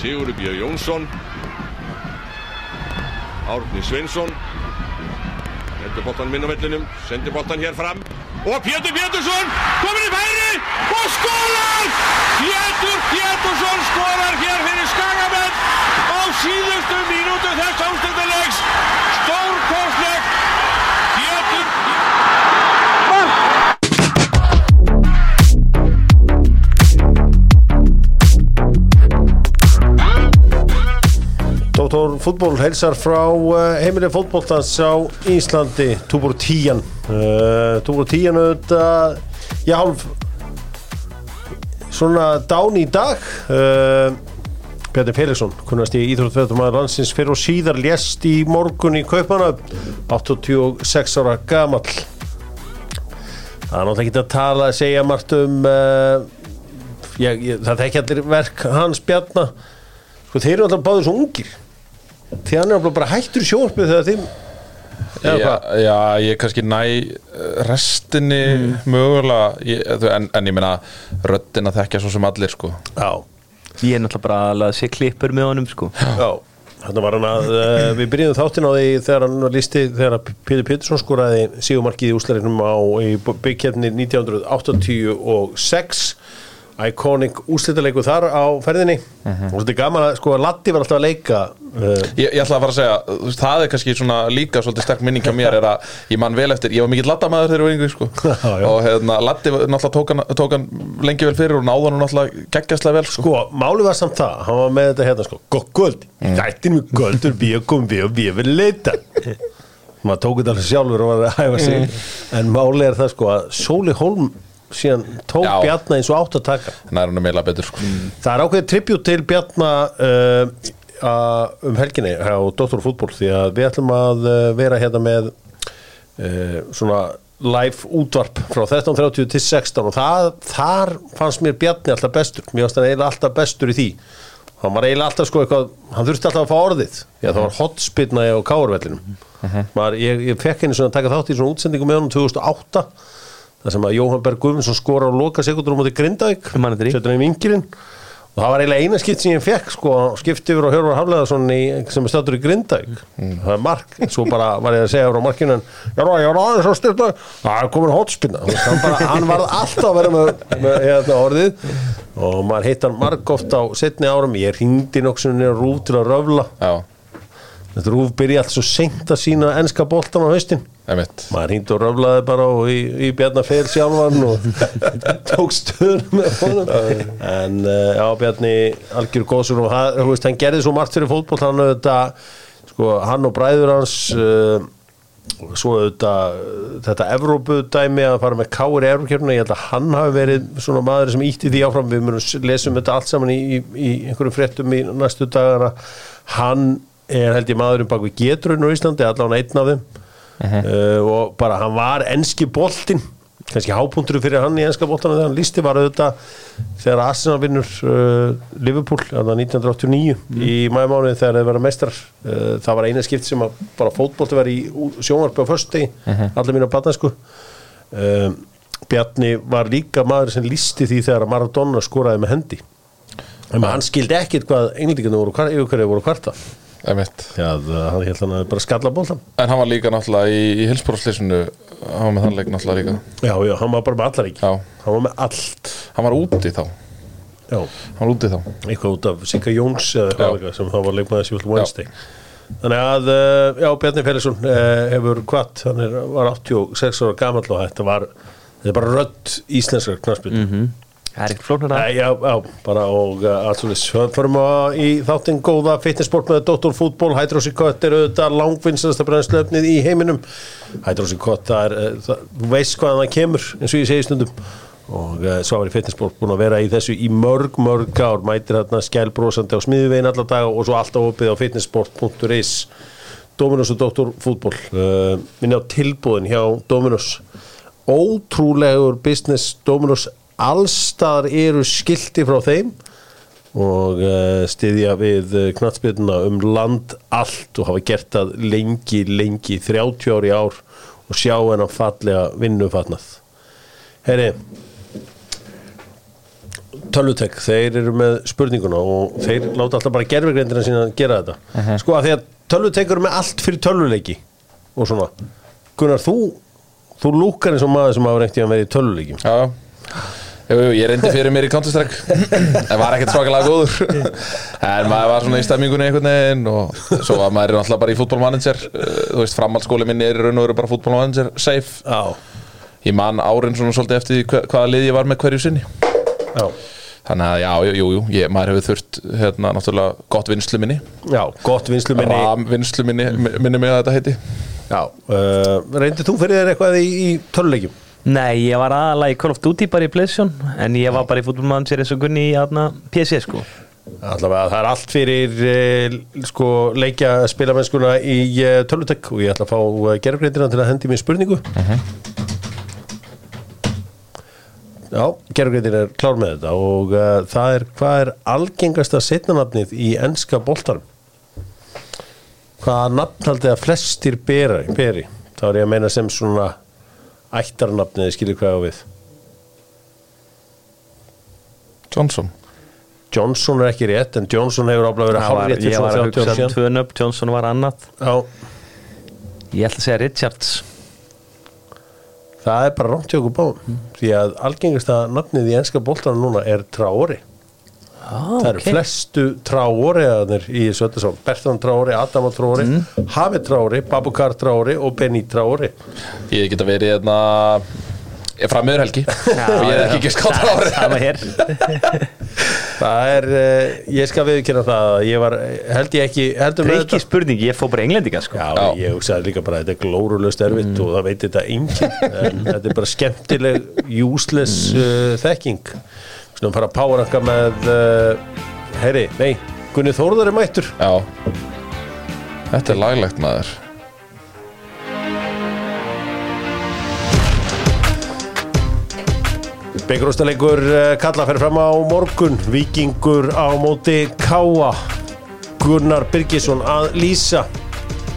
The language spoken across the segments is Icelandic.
Sigurður Björn Jónsson Árni Sveinsson Hendur boltan minn á vellinum Sendir boltan hér fram Og Pétur Pétursson Komin í færi Og skólar Pétur Pétursson skólar hér fyrir Skagamenn Á síðustu mínútu þess ástundulegs Stórkostleg fútból heilsar frá uh, heimilið fótbóltans á Íslandi Túbor tíjan. Uh, Túbor tíjan auðvitað já, hálf svona dán í dag. Uh, Bjarni Felixson kunnast í Íþróttfjöldumæður landsins fyrir og síðar lést í morgun í Kaupmanna 86 ára gamall. Það er náttúrulega ekki að tala að segja margt um ég, ég, það þekki allir verk hans Bjarna. Sko þeir eru alltaf báður svo ungir því hann er bara hættur í sjónarpið þegar þeim eða Já, já, ég kannski næ eh, restinni mögulega. Ég, en, en ég meina röddin að þekkja svo sem allir sko. Já, Ég er náttúrulega bara að laða sér klippur með honum sko. Já. Þannig var hann að uh, við byrjuðum þáttin á því þegar hann var listi þegar Pítur Pétursson skoraði sígumarkið í úslærinum á í byggkefni 1986 Iconic úslitaleiku þar á ferðinni. Og þetta er gaman að sko að Latti var alltaf að leika uh, Ég, ég ætla að fara að segja, það er kannski svona líka svolítið sterk minning á mér er að ég man vel eftir, ég var mikill laddamaður þegar ég var yngri sko. Já, já. og hérna, laddi var- náttúrulega tók hann, tók hann lengi vel fyrir og náða hann náttúrulega geggjastlega vel sko. Sko, máli var samt það, hann var með þetta hérna sko Gott kvöld, þættin við kvöldur við komum við og við vil leita maður tók þetta alveg sjálfur og var að hæfa sig. En máli er það sko að Sóli Holm síðan tók Já. Bjarna eins og átt að taka. Nær hann er meila betur sko. það er ákveðið tribut til Bjarna uh, uh, um helginni á Dr. Fútból því að við ætlum að uh, vera hérna með uh, svona live útvarp frá 13.30 til 16 og það, þar fannst mér Bjarni alltaf bestur, mér fannst hann eiginlega alltaf bestur í því. Hann var eiginlega alltaf sko eitthvað hann þurfti alltaf að fá orðið. Því að það var hotspinna á káurvellinum. Maður, ég, ég fekk henni svona að taka þátt í svona útsendingu með honum 2008 þar sem að Jóhann Berg Guðmundsson skora á loka sekundur á móti Grindavík. Setur hann í vingilinn og það var eiginlega eina skipt sem ég fekk sko, skipt yfir á Hjörvar Hafleðarsson sem er stættur í Grindavík. Það er mark, svo bara var ég að segja frá markinu en já, já, já, aðeins að styrta. Það er komin hotspinna. Hann, bara, hann var alltaf að vera með, með hérna, orðið. Og maður heitt hann marg oft á setni árum, ég ringdi nokksunni rúf til að röfla. Já, þetta rúf byrja allt svo seint að sína enska boltan á haustin. Maður hringdi og röflaði bara og í, í Bjarnar Fel sjálfan og tók stöðun með honum. En uh, já Bjarni algjör góðsur og hann, hann gerði svo margt fyrir fótboll hann auðvitað sko, hann og bræður hans uh, svo auðvitað uh, þetta Evrópudæmi að fara með káir í Evrókjörnuna, ég held að hann hafi verið svona maður sem ítti því áfram. Við s- lesum þetta allt saman í, í, í einhverjum fréttum í næstu dagana. Hann er held ég maðurinn bak við getrun á Íslandi, allan einn af þeim. Uh, og bara hann var enski boltinn kannski hápunktur fyrir hann í enska boltana þegar hann listi var auðvitað þegar Arsenal vinnur uh, Liverpool þarna 1989 í mæmánuði þegar þeir vera meistrar uh, það var eina skipt sem að bara fótbolti var í sjónvarpi á fösti allir mínu batnarsku uh, Bjarni var líka maður sem listi því þegar að Maradona skoraði með hendi. En hann skildi ekkit hvað englíkinu voru, yfir hverju voru kvarta. emitt Já, það- hann held hann að bara skalla boltan en hann var líka náttúrulega í, í hilsbórslýsinu hann var með þann leik náttúrulega líka. Já, já, hann var bara með allar ekki Já. Hann var með allt. Hann var úti þá, Já, hann var úti þá. Eitthvað út af Sigga Jóns eða eitthvað sem þá var leikmaður Sjöld Wednesday. Þannig að, uh, já, Bjarni Felixson uh, hefur kvart, hann er, var 86 ára gamall og þetta var þetta er bara rödd íslenskar knaspið mm Það er ekkert flóknar að Já, já, bara og allt svo Förum að í þáttinn góða fitnessport með Dr. Fútból, Hydroxy Kott er auðvitað langvinnstasta brennslöfnið í heiminum. Hydroxy Kott, það er uh, það, þú veist hvaðan það kemur, eins og ég segi stundum. Og uh, svo var í fitnessport búin að vera í þessu í mörg, mörg ár. Mætir þarna skælbrósandi á smiðuvegin alla daga og svo alltaf opið á fitnessport.is Dominos og Dr. Fútból uh, minni á tilbúðin hjá Dominos ótrúlegur business Dominos allstaðar eru skilti frá þeim og uh, styðja við uh, knattspyrnuna um land allt og hafa gert það lengi, lengi 30 ári ár og sjá hennan fallega vinnufatnað. Herri Tölvutek, þeir eru með spurninguna og þeir láta alltaf bara gerfugreindina sína að gera þetta. Sko að því að Tölvutek eru með allt fyrir tölvuleiki og svona. Gunnar, þú, þú lúkar eins og maður sem hafa reynt í að vera í tölvuleikim Já, jú, jú, ég reyndi fyrir mér í Counter-Strike Það var ekkert svakalega góður. En maður var svona í stemmingunni einhvern veginn Og svo var maður alltaf bara í fútbolmanager Þú veist, framhaldsskóli minni er í raun og veru bara fútbolmanager safe. Já, Ég man árin svona svolítið eftir hva- hvaða lið ég var með hverju sinni. Já, Þannig að já, jú, jú, jú ég, maður hefur þurft hérna náttúrulega gott vinslu minni. Já, gott vinslu minni. Ram vinslu minni, minni mig að þetta heiti. Já, uh, reyndi þú fyrir þér eitthvað í, í tölvuleikim? Nei, ég var aðalega í Call of Duty bara í Playstation En ég var bara í fútbolmanager eins og Gunni í aðna PC sko Allavega, það er allt fyrir uh, sko, leikja spilamennskuna í uh, tölvutek og ég ætla að fá uh, gerfgrindina til að hendi mér spurningu Já, gerfgrindin er klár með þetta og uh, það er, hvað er algengasta setnanafnið í enska boltarum? Hvaða nafn haldið að flestir beri, beri? þá er ég að meina sem svona ættarnafnið, skilir hvað á við. Johnson. Johnson er ekki rétt en Johnson hefur áblæð verið hálfrétt fyrir Ég var að 30 ára hugsa um tvö nöfn, Johnson var annað. Já, Ég ætla að segja Richards. Það er bara rámt hjá okkur báðum því að algengasta nafnið í enska boltanum núna er Traori ah, það eru flestu Traori í þessu öllu sá Bertrand Traori, Adama Traori mm. Hafi Traori, Babukar Traori og Benny Traori Ég geta verið hérna Ég fram meður helgi. Og ég hef ekki ekki skátt hér. Það er, uh, ég skal viðkynna það að ég var, held ég ekki heldur með Reiki spurning, ég fór bara englendinga sko. Já, Já. ég hugsaði líka bara að þetta er glórulust erfitt og það veit þetta enginn. En þetta er bara skemmtileg useless uh, þekking Svona fara að powerranka með uh, Heyri, nei, Gunni Þórðar er mættur. Já. Þetta er laglegt maður. Byggrústaleikur uh, kalla fyrir fram á morgun Víkingur á móti Káa Gunnar Birgisson að lýsa.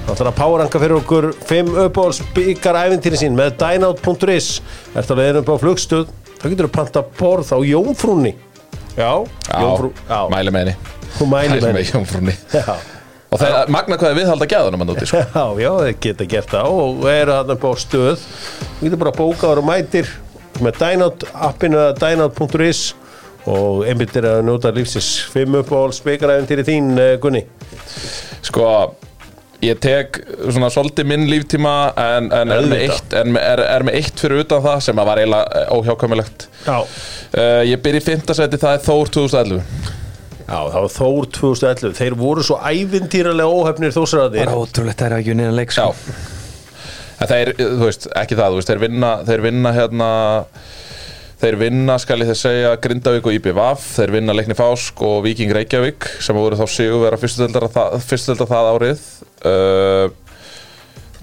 Það ætlar að powerranka fyrir okkur 5 uppáhalds byggar æfintýri sín með dynout.is Ertu að leiðin upp á flugstöð þá getur þú panta borð á Jónfrúnni Já, Já, mæli með henni. Þú mæli með henni. Jónfrúnni Já, Og það er magna hvað er viðhalda gæðunum að núti sko. já, já, þeir geta gert það. Og eru þarna upp á stöð. Þú getur bara að bóka og mætir með Dynout appinu eða dynout.is og einmitt er að njóta lífsins 5 uppáhalds byggar æfintýri þín eh, Gunni. Sko Ég tek svona svolítið minn líftíma en, en, er, með eitt, en er, er með eitt fyrir utan það sem að var eiginlega óhjákvæmilegt. Já, uh, Ég byrja í fimmtasæti, það er Þór 2011 já það var Þór 2011 Þeir voru svo ævintýralega óhefnir þósraðir Bara ótrúlegt það er ekki unnið að leik Já. Sko En þeir, þú veist, ekki það, veist, þeir vinna, þeir vinna hérna Þeir vinna, skal ég þess segja, Grindavík og IBVF Þeir vinna Leikni Fásk og Víking Reykjavík sem voru þá sigurvera fyrstudeldar það, fyrstudeldar það árið. Uh,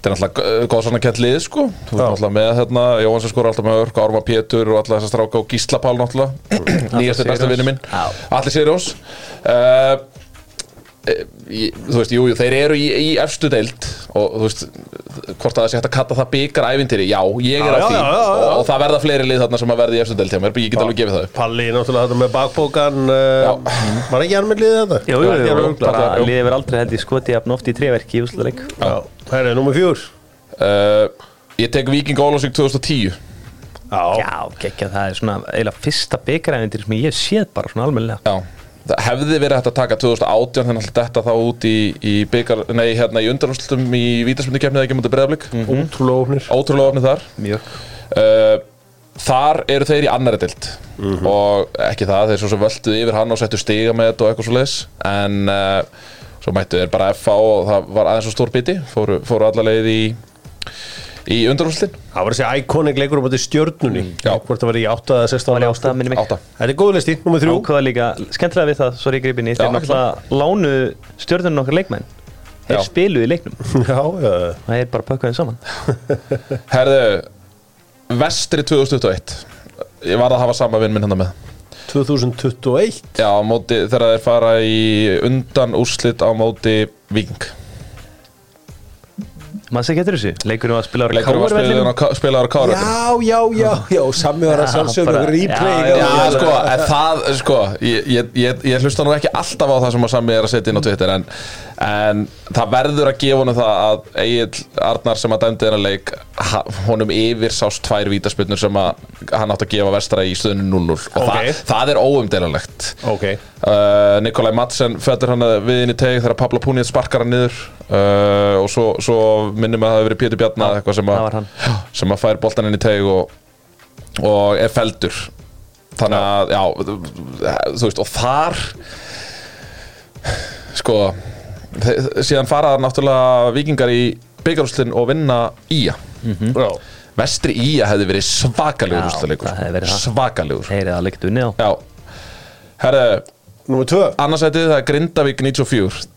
Þetta er náttúrulega góð svona kett lið, sko. Þú veist náttúrulega með hérna, Jóhann skor alltaf með örk, Árma Pétur og alla þessa stráka og Gísla Pál náttúrulega. Nýjastir næsta Sigurjóns. vinnu minn. Allir Sirjós uh, Ég, þú veist, jú, jú, þeir eru í, í efstu deild og þú veist hvort að það sé hægt að kalla það byggar ævintýri já, ég er á því já, já, já. Og, og það verða fleiri lið þarna sem að verða í efstu deild hjá mér, ég get alveg gefið það upp. Palli náttúrulega þetta með bakbókan uh, Var ekki hann með liðið þetta? Jú, jú, Ekki jú, bara liðið verið aldrei held í skoti jafn oft í trefverki í úslaleik Já, það er nummer fjúr uh, ég tek Viking Ólásvík 2010 Já, Já, gekkja, það er svona það hefði verið hægt að taka 2018 þannig að þetta þá út í, í hérna í undanúrslutum í vítaspundikefnið ekki mútið breyðablik ótrúlega ofnir ótrúlega ofnið þar. Uh, þar eru þeir í annari dild og ekki það, þeir svo sem völduð yfir hann og settu stiga með þetta og eitthvað svo leis en uh, svo mættu þeir bara FA og það var aðeins svo stór biti. Fóru, fóru alla leið í í undanúrslutin Það var þessi iconic leikur um þetta stjörnunni. Já. Hvort það var í 8 eða 16 Var í átta, minni mig. Átta. Þetta er góð listi, nummer þrjú. Ákvaða líka, skemmtilega við það, sorry gripinni Þeir Já, náttúrulega lánu stjórnunum okkar leikmenn. Þeir Já. spiluðu í leiknum. Já, já, Það er bara pökkaðin saman. Herðu, vestri 2021 ég var að hafa sama vinn minn hérna með. 2021 já, móti, þegar þeir fara í undan úrslit á móti Viking Maður sé ekki eftir þessu? Leikurinn var að spila á Leikur var spilaður á, spilaður á Káravellinum. Já, já, já, já, sami var að Já, sjálfsögðu bara- replay já, Já, já, sko, en það, sko ég, ég, ég, ég hlusta nú ekki alltaf á það sem að Sami er að setja inn á Twitter en, en það verður að gefa honum það að Egil Arnar sem að dæmdi þennan leik honum yfir sást tvær vítaspilnur sem að hann átt að gefa vestra í stöðinu 0-0 og það, það er óumdelanlegt Ok, Uh, Nikolai Madsen fættur hann við inn í teg þegar Pablo Puniet sparkar hann niður uh, og svo, svo minnum að það hefur verið Pétur Bjarna eða eitthvað sem, það var hann. að, sem að fær boltan inn í teg og, og er feldur þannig að já, þú veist og þar sko þe- síðan faraðar náttúrulega vikingar í byggarúslinn og vinna Ía. Já. Vestri Ía hefði verið svakalegur Já, úrslalegur það hefði verið það. svakalegur. Heyrið að leikt unnið á. Já. Herðu Númer tvö. annarsætið það er Grindavík 94 Grind-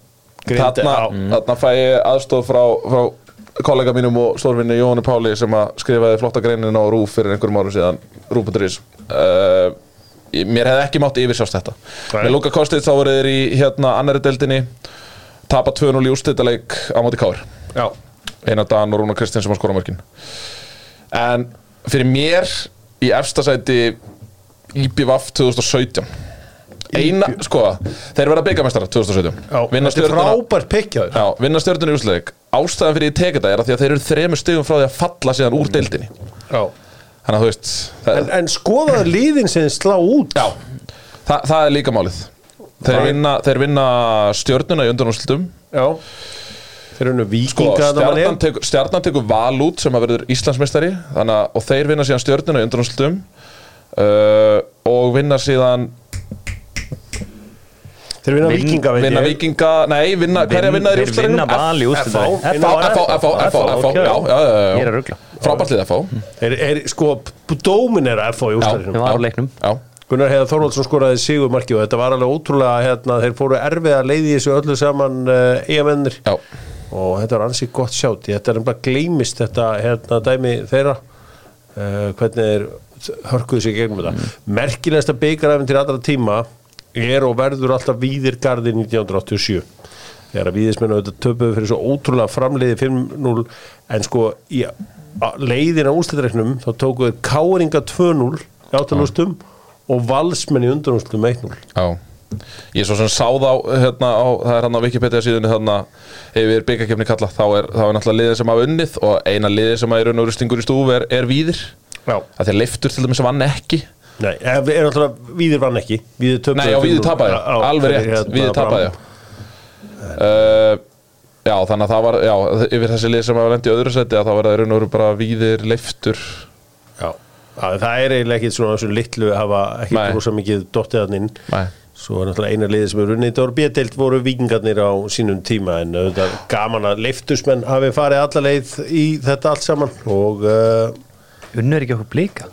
þarna, já. þarna fæ ég aðstof frá, frá kollega mínum og stórvinni Jóhanni Páli sem að skrifaði flotta greinin á Rúf fyrir einhverjum árum síðan Rúf.is uh, mér hefði ekki mátt yfirsjást þetta. Nei. með Luka Kostic þá voru þeir í hérna annari deildinni tapa 2-0 í úrstættaleik á móti Káir Já, Einar Dan og Rúna Kristins sem að skora mörkin. En fyrir mér í efsta sæti IBVF 2017 eina, sko, þeir verða byggamestara 2017 já vinna þetta er frábært pikkjaður. Já, vinna stjörnuna í úrsleik ástæðan fyrir ég teka þetta er að að þeir eru þremur stigum frá því að falla síðan úr deildinni. Já. Þannig að þú veist En, en skoðaðu liðin sem slá út. Já, það, það er líka málið. Þeir vinna, þeir vinna stjörnuna í undanúrslutum Já. Sko, stjarnan, tekur, stjarnan tekur val út sem að verður Íslandsmeistari. Og þeir vinna síðan stjörnuna í undanúrslutum uh, og vinna síðan Þeir vinna Vin- vikinga veit vinna vikinga, nei, vinna, hverja vinna þeir í Þeir vinna úrslaginu? val í úrslitum FH. F, F, F, F, F, F, ok. já, já, já, Ég er já. að ruggla Frábært lið FH Þeir er sko Dómin er að FH í Ég úrslæðinu var á leiknum Já, Gunnar Heiðar Þorvaldsson skoraði sigur marki og þetta var alveg ótrúlega hérna, þeir fóru erfið að leiði þessu öllu saman uh, eigamennir já, og þetta var ansið gott sjátt þetta er bara gleymist þetta hérna dæmi þeirra uh, hvernig þeir hörkuðu sig gegnum þetta merkilegasta byggaræfin til allra tíma er og verður alltaf Víðirgarði 1987 þegar að Víðismennu þetta töpuðu fyrir svo ótrúlega framleiði 5-0 en sko í leiðin á úrstæðreiknum þá tókuðu Káringa 2-0 í átalústum og Valsmenn í undanústum 1-0 já. Ég svo sem sá þá hérna á, það er hann á Wikipedia síðunni þarna yfir byggakefni kalla, þá er, þá er náttúrulega liðið sem hafa unnið og eina liðið sem er unnur stingur í stúf er, er víðir. Já. að þeir leiftur til dæmis sem vann ekki Nei, er, er náttúrulega Víðir vann ekki. Víðir töpuðu Nei, já, víðir 5-0. tapaði, alveg rétt, hérna, víðir Fram. tapaði uh, Já, þannig að það var, já, yfir þessi lið sem hafa lendi í öðru seti að þá var það raun og veru bara víðir leiftur. Já, það er eiginlega ekki svona þessu litlu að hafa ekki rosa mikið dottiðan inn. Nei, Svo er náttúrulega eina liðið sem er runnið Þetta voru bjöldeilt voru vikingarnir á sínum tíma en auðvitað gaman að leiftusmenn hafi farið alla leið í þetta allt saman og uh, Unnur ekki okkur blíka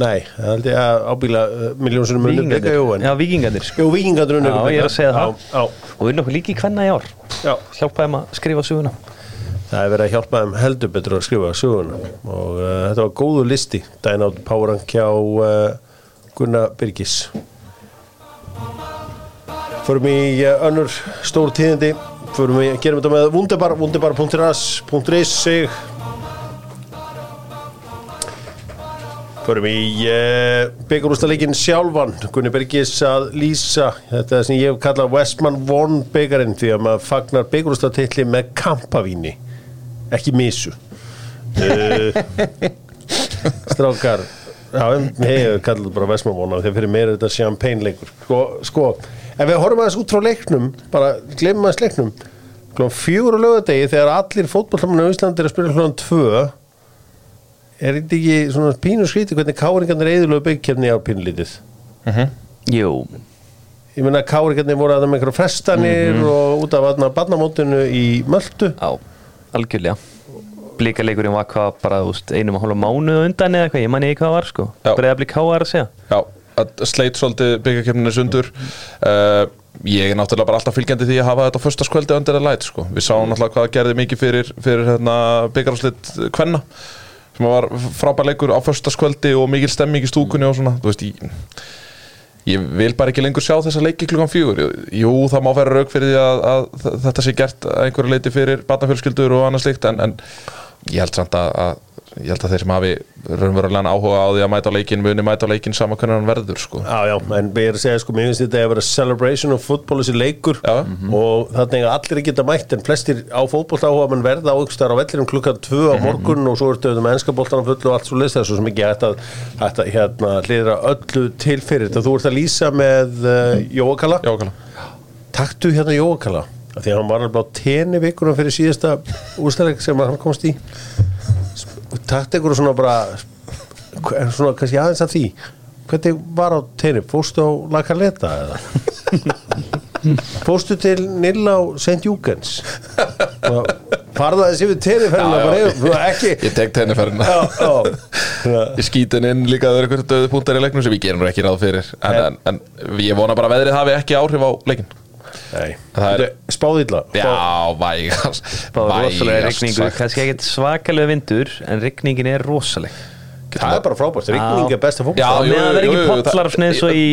nei, það held ég að uh, miljónsunum munum beka, jú, en Já, vikingarnir sko Jú, vikingarnir unnur Já, ég er að segja það. Já, já, Og unnur okkur líka í hvenna í ár. Já, Hjálpaði þeim að skrifa söguna. Það er verið að hjálpa þeim heldur betur að skrifa söguna. Og uh, þetta var góðu listi. Dæna át Páran kjá uh, Gunnar Birgis. Förum í uh, önnur stór tíðindi. Förum í, gerum þetta með Wunderbar, wunderbar.is sig Förum í uh, byggarústaleikin sjálfan. Gunni Birgis að lýsa þetta sem ég hef kallað Westman Von byggarinn því að maður fagnar byggarústatilli með kampavíni. Ekki misu uh, Strákar Já, ég hef kallað bara Westman Von að fyrir mér er þetta champagne leikur sko, sko, ef við horfum aðeins út frá leiknum bara glemum aðeins leiknum. Klón fjögur á lögadegi þegar allir fótbollamennu á Íslandi er að spila klón tvö er þetta ekki svona pínu skríti hvernig káringarnir eðurlega byggkjarni á pínlítið Jú. Ég meina káringarnir voru að það með einhverja frestanir og út af aðna barnamótinu í Möldu Já, algjörlega. Blíka leikurinn var hvað bara veist, einum og hálfa mánuð undan eða eitthvað, ég manni ekki hvað var sko. Já. Breiðablik K.R. að segja. Já, að sleit svolítið byggakefninu sundur. Uh, Ég er náttúrulega bara alltaf fylgjandi því að hafa þetta á föstaskvöldi undir að læt sko. Við sáum náttúrulega hvað gerði mikið fyrir, fyrir hérna, byggaráslit kvenna sem var frábær leikur á föstaskvöldi og mikil stemming í stúkunni og svona, veist, ég ég vil bara ekki lengur sjá þessa leiki klukkan fjögur. Jú, það má vera rauk fyrir því að, að þetta sé gert að einhverju leiti fyrir barnafjölskyldur og annað slikt en, en ég held samt að, að ég held að þeir sem hafi raunverulegan áhuga á því að mæta leikin muni mæta leikin sama hvernig hann verður sko. Já, já, en ég er að segja, sko, mér finnst þetta að vera celebration of football þessi leikur Já. og þannig að allir geta mætt en flestir á fótbolt áhuga mann verða á ykkur starf á vellirum klukkan 2 á morgun og svo ertu auðvitað með ennska boltan á fullu og allt svo list þessu sem ekki hægt að, að hérna, hlýðra öllu til fyrir þetta. Þú ert að lýsa með uh, Jóakala. Já, kala Taktu hérna Jóakala því að hann var alveg á tenni vikunum fyrir síðasta úrstæðleik sem hann komst í Taktu ykkur svona bara svona kannski aðeins að því. Hvernig var á tenni? Fóstu á La Caleta eða? Fóstu til Nilla á St. Júgens? Farða þessi við yfir, ekki Ég tek tenniferðina Já, já. Ég skýt henni inn líka að það er eitthvað döðu punktar í leiknum sem ég gerum nú ekki ráð fyrir. En, en, en ég vona bara að veðrið hafi ekki áhrif á leikin Nei, Það er- spáðilla Já, vægast Báður rosalega sagt. kannski ekkert svakalega vindur en rigningin er rosaleg. Það er bara frábært, rigning er besta fólk Já, og jú, meðan það er jú, ekki jú, potlar það- svona eins og í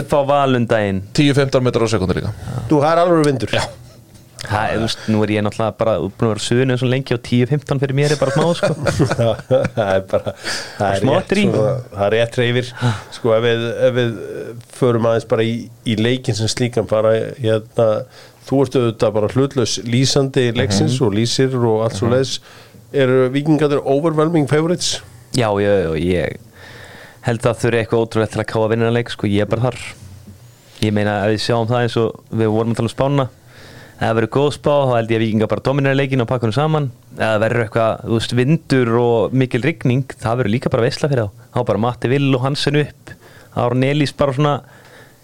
FH Valundaginn 10-15 metrar á sekundur líka. Þú har alveg vindur. Já Það, þú veist, nú er ég náttúrulega bara búin að vera suðinu svo lengi og 10-15 fyrir mér er bara smá sko. það er bara það er rétt, svona, það er rétt reyfir sko ef við, ef við förum aðeins bara í, í leikin sem slíkan fara hérna, þú ert auðvitað bara hlutlaus lýsandi leiksins og lýsir og allt svo leiðis. Eru vikingadur overwhelming favorites? Já, já, já, ég held að þurfi eitthvað ótrúlega til að káa vinnarleik sko, ég er bara þar. Ég meina að við sjáum það eins og við vorum að tala um spána það verður góð spá, þá held ég að vikinga bara dominera leikin og pakka hennu saman. Það verður eitthvað, þú veist, vindur og mikil rigning, það verður líka bara veisla fyrir þá. Þá bara Matti Vill og Hansen upp Ára Nelís bara svona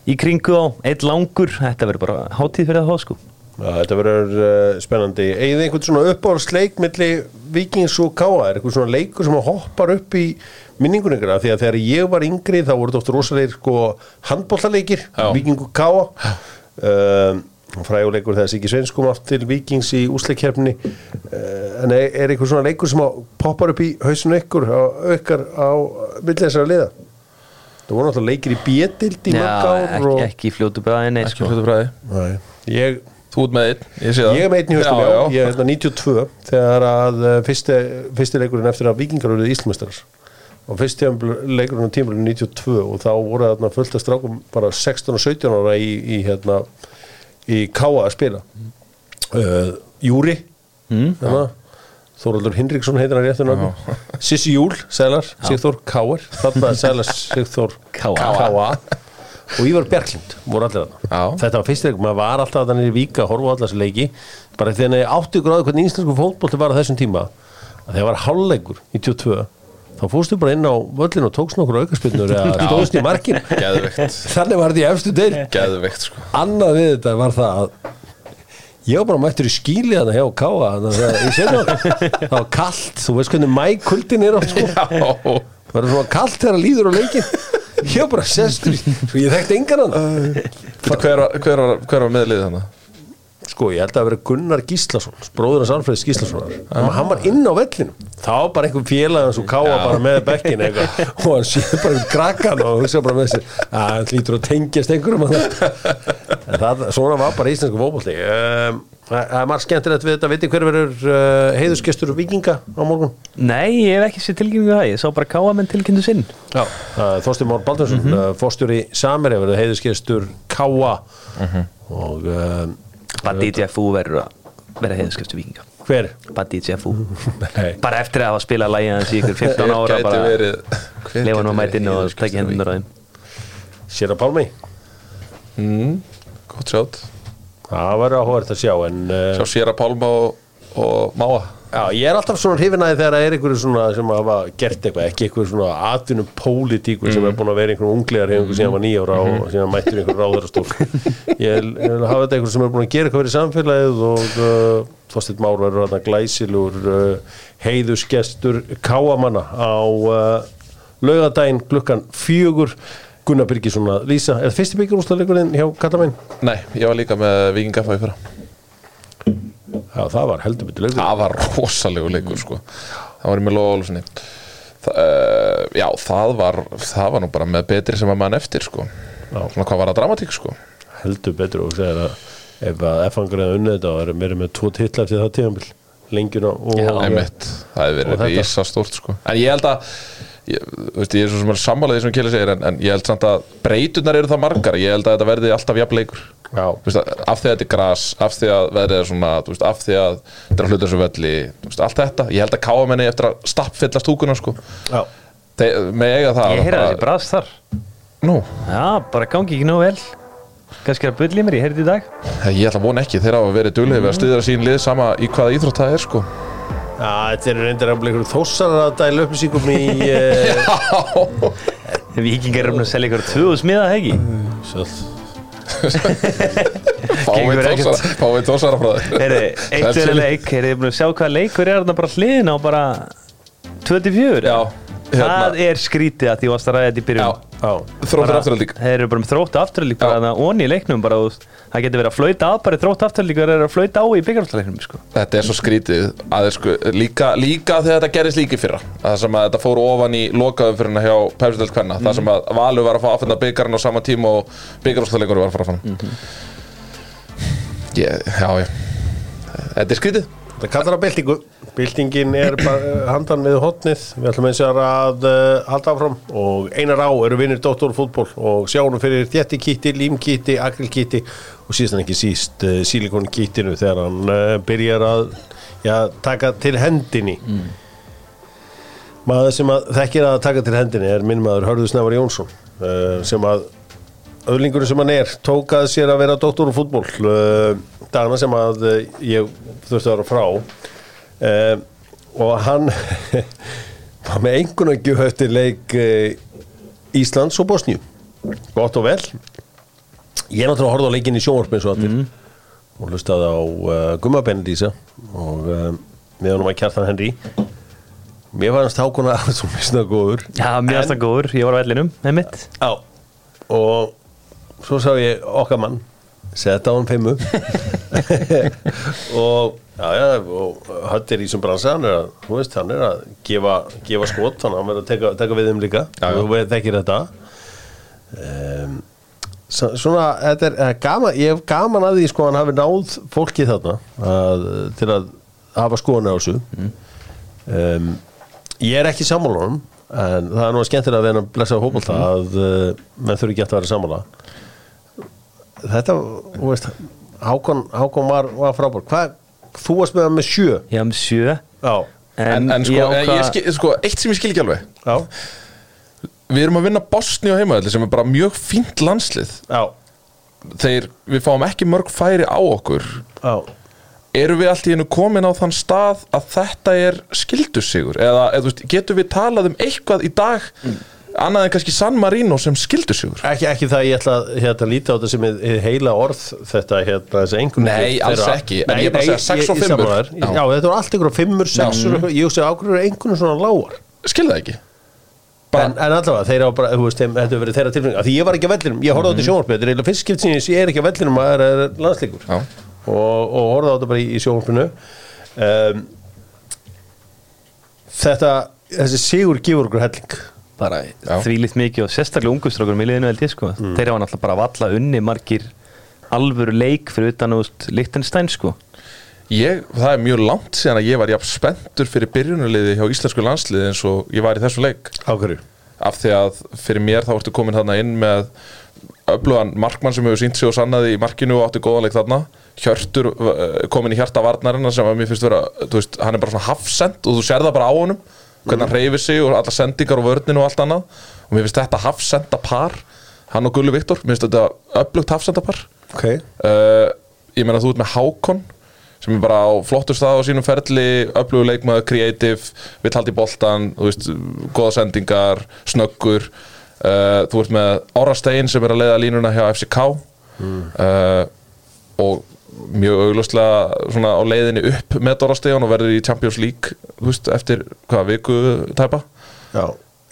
í kringu á, eitt langur. Þetta verður bara hátíð fyrir það þá sko. Já, þetta verður uh, spennandi. Eigið einhvern svona uppáhaldsleik milli vikings og káa, er eitthvað svona leikur sem hoppar upp í minningunum ykkur af því að þegar ég var yngri þá voru þetta oft rosalegir sko handbóltaleikir, Já. viking og káa um, fræguleikur þegar Siki Sveins kom aftur til vikings í úsleikjefni uh, en er, er eitthvað svona leikur sem að poppar upp í hausinu ykkur á, ykkar á milli þessara liða? Það voru náttúrulega leikir í bjötild í mörg ár ekki, ekki fljótu bræði, nei Ekki sko. hlutu bræði Nei, ég Þú ert með einn, ég sé það. Ég er með einn í haustum, já, já, ég er hérna 92 þegar að uh, fyrsti, fyrsti leikurinn eftir að vikingar eruð íslmestrar og fyrsti leikurinn á tímulinn 92 og þá voru þarna fullt að strákum bara 16 og 17 ára í, í hérna í Káa að spila. Uh, Júri. Mm, Þóraldur Hinriksson heitir hann réttur nafni. Sissi Júl, Sælar, Sigþór Káar þarna Sælar, Sigþór Káa. Og Ívar Bjarklind voru allir Já. þetta var fyrst leikum, maður var alltaf að þannig í Víka að horfa allar þessi leiki. Bara þegar átti ykkur á því hvernig íslensku fótbolti var á þessum tíma að þegar var hálfleikur í 22 þá fórstu bara inn á völlin og tókst nokkur aukarspinnur eða stóðst í markin Geðveikt. þannig var þetta í efstu deil Geðveikt sko. Annað við þetta var það að ég var bara mættur í skíli þarna hjá Káa þannig að ég sé það. Það var kallt, þú veist hvernig mækuldin er oft sko. Það var svona kallt þegar það líður á leikin ég var bara sestur sko ég þekkti engan hann hver, var- hver, var- hver var meðlið þannig? Sko ég held að það vera Gunnar Gíslason bróður hans Alfreðs Gíslasonar. Ah. hann var inn á vellinu þá var bara einhver félag hans og káa bara með bekkin eitthvað. Og hann sé bara um krakkan og hugsa bara með sér að hann lítur að tengjast einhverjum að það það, svona var bara íslensku fótbolti. Um, það það er margt skemmtilegt við þetta. Veitir hver verður uh, heiðusgestur vikinga á morgun? Nei, ég hef ekki sér tilkynningu það, ég sá bara káa menn tilkynntu sinn. Já, uh, Þorstin Már Baldursson mm -hmm. uh, fórstjóri Sameri verður heiðusgestur Káa. Og uh, Bara DJFU verður að vera heiðskjöftu vikinga hver? DJFU Nei. Bara eftir að hafa spilað lægið hans í ykkur 15 ára Gæti bara verið lefa hann á mætinu og tekja hendunar á þeim. Sér að Pálmi? Mm, Gott sjátt Það verður áhverð að sjá en uh, Sjá Sýra Pálma og, og Máa já, ég er alltaf svona hrifinaði þegar það er einhverju svona sem hafa gert eitthvað, ekki einhverju svona atvinnum pólitíkur sem er búin að vera einhverjum unglegar hefur einhverjum síðan var nýjára og síðan mættur einhverjum ráðarastól ég vil hafa þetta einhverju sem er búin að gera eitthvað fyrir samfélagið og uh, Þorsteinn Már verður þarna glæsilur uh, heiðusgestur káamanna á uh, laugadaginn klukkan fjögur. Gunnar Birgisson að lýsa, er það fyrsti byggjurústaleikurinn hjá Katamæn? Nei, ég var líka með fyrra Já, það var heldur betur leikur. Það var rosalegu leikur sko. Það var í með Lóðalúsinni uh, Já, það var það var nú bara með betri sem að mann eftir sko. Svona hvað var það dramatík sko. Heldur betur og segir að ef að F-angur eða unnið þetta og erum verið með tvo titla eftir það tíðanbill lengjuna og Já. Það hefur Og verið þetta. rísa stórt sko. En ég held að ég, þú veist, ég er svo sem er sammálaðið sem Kili segir en, en ég held samt að breytunar eru það margar. Ég held að þetta verði alltaf jafn leikur. Já. Þú veist, að- Af því að þetta er gras, af því að veðrið er svona þú veist, Af því að þetta er að hluta þessu velli Allt þetta, ég held að káamenni eftir að stappfyllast túkuna sko. Já. Þeir, Með eiga það Ég heyrði bara- þessi brast þar. Nú, Já, bara gangi ekki nóg vel. Kannski er að bulli mér, ég heyrði í dag. Ég ætla að vona ekki. Þeir hafa verið duglega við að styðja sín lið sama í hvaða íþrótt það er sko þetta eru reyndir að bli ykkur þósar að dæla upplýsingum í uh, Víkingar eru búin að selja ykkur tvöðu smiða, hegi ekkert. Fáið tósara frá þér Heyri, eitt er leik, heyrði búin að sjá hvaða leikur er þarna bara hliðin á bara 24 Já. Það er skrítið að því varst að ræða þetta í byrjun. Já, Já, þróttur afturhaldík Þeir eru bara með þróttu afturlík bara Já. onni í leiknum bara, það getur verið að flauta að bara þróttu afturlík og er að flauta á í byggarhaldsleiknum sko. Þetta er svo skrítið að þeir sko, líka, líka þegar þetta gerist líki fyrra það sem að þetta fór ofan í lokaðum fyrir hjá Pepsi-delt Kvenna, það sem að Valur var að fá aðfenda byggarinn á sama tíma og byggarhaldsleikur var að fara fram. Ég, Já, já. Þetta er skrítið. Það kallar að byltingu Byltingin er uh, handan við hotnið Við ætlum eins og að uh, halda áfram. Og einar á eru vinnir Dóttórfútból og sjáum fyrir þéttikíti, límkíti, akrilkíti og síðan ekki síst uh, sílikonkítinu þegar hann uh, byrjar að já, taka til hendinni. Maður sem að þekkir að taka til hendinni er minn maður Hörður Snævar Jónsson sem að öðlingurinn sem hann er tók að sér að vera doktor úr fútból uh, dagana sem að ég þurfti að vera frá uh, og hann var með einhvern veginn höfti leik uh, Íslands og Bosníu. Gott og vel. Ég er náttúrulega að horfa á leikin í sjónvarpin svo allir og hlustaði á uh, Gumma Benedísa og uh, með honum að kjartan Henry. Mér fannst hákona að þú misnaði góður. Já, mjög aðstæð góður, ég var á vellinum, einmitt. Já. Og svo sá ég okkar mann setja á hann fimmu og já, já, og hödd er í sem bransa hann er að, þú veist, hann er að gefa, gefa skot, þannig að hann verður að teka, teka við þeim líka. Já, þú þekkir þetta. Um, svona, þetta er, er gaman ég hef gaman að því, sko, hann hafi náð fólki þarna að, til að hafa skoðan á þessu. Um, ég er ekki sammálunum en það er nú skemmtilega að vera að blessa hópulta að uh, menn þurfi ekki að vera sammála. Þetta, þú veist Hákon, Hákon var, var frábár hvað, þú varst með það með sjö. Ég haf með sjö. Já, En, en sko, ég ég ákvað- skil, sko, eitt sem ég skil ekki alveg. Já, Við erum að vinna Bosni og heimaðalli sem er bara mjög fínt landslið. Já, Þeir, við fáum ekki mörg færi á okkur. Já. Erum við allt í hennu komin á þann stað að þetta er skildusigur eða, eða getum við talað um eitthvað í dag annað en kannski San Marino sem skildusigur Ekki, ekki það ég ætla að hérna, líta á þetta sem heila orð þetta hérna Nei, alls ekki, en ég er bara að segja sex og fimmur. já. Já. þetta var allt ykkur á fimmur, sexur og- ég sé ákveður einhvern svona lágar. Skil það ekki. En, en allavega, þeir á bara, þú veist, þetta hefur verið þeirra tilfengi því ég var ekki á vellinum, ég horfði á þetta í sjónvarpinu þetta er eiginlega fyrst skipt sem ég er ekki á vellinum að það er landslíkur Já. og, og horfði á þetta bara í, í sjónvarpinu. Um, þetta þessi sigur gefur okkur helling bara þvílitt mikið og sérstaklega ungustrákurum í liðinu held ég sko. Þeir hafa náttúrulega bara valla unni margir alvöru leik fyrir utan úst Lichtenstein sko. Ég, Það er mjög langt síðan að ég var jafn spenntur fyrir byrjunuliði hjá íslensku landsliði eins og ég var í þessum leik. Ákveður af því að fyrir mér þá ertu komin þarna inn með öflugan markmann sem hefur sínt sig og sannaði í markinu og átti góðan leik þarna. Hjörtur uh, komin í hjarta varnarina sem að mér finnst vera, þú veist, hann er bara svona hafsend og þú sér það bara á honum hvernig hann reyfir sig og alla sendingar og vörnin og allt annað. Og mér finnst þetta hafsenda par hann og Gullu Viktor, mér finnst þetta öflugt hafsenda par ok, uh, ég meina þú ert með Hákon sem er bara á flottur stað á sínum ferli öflugur leikmaður, creative vill haldi í boltan, þú veist góða sendingar, snöggur. Uh, þú ert með Ára Stein sem er að leiða línuna hjá FCK uh, og mjög auglustlega svona á leiðinni upp með Dóra Stegan og verður í Champions League þú veist, eftir hvað viku tæpa? Já.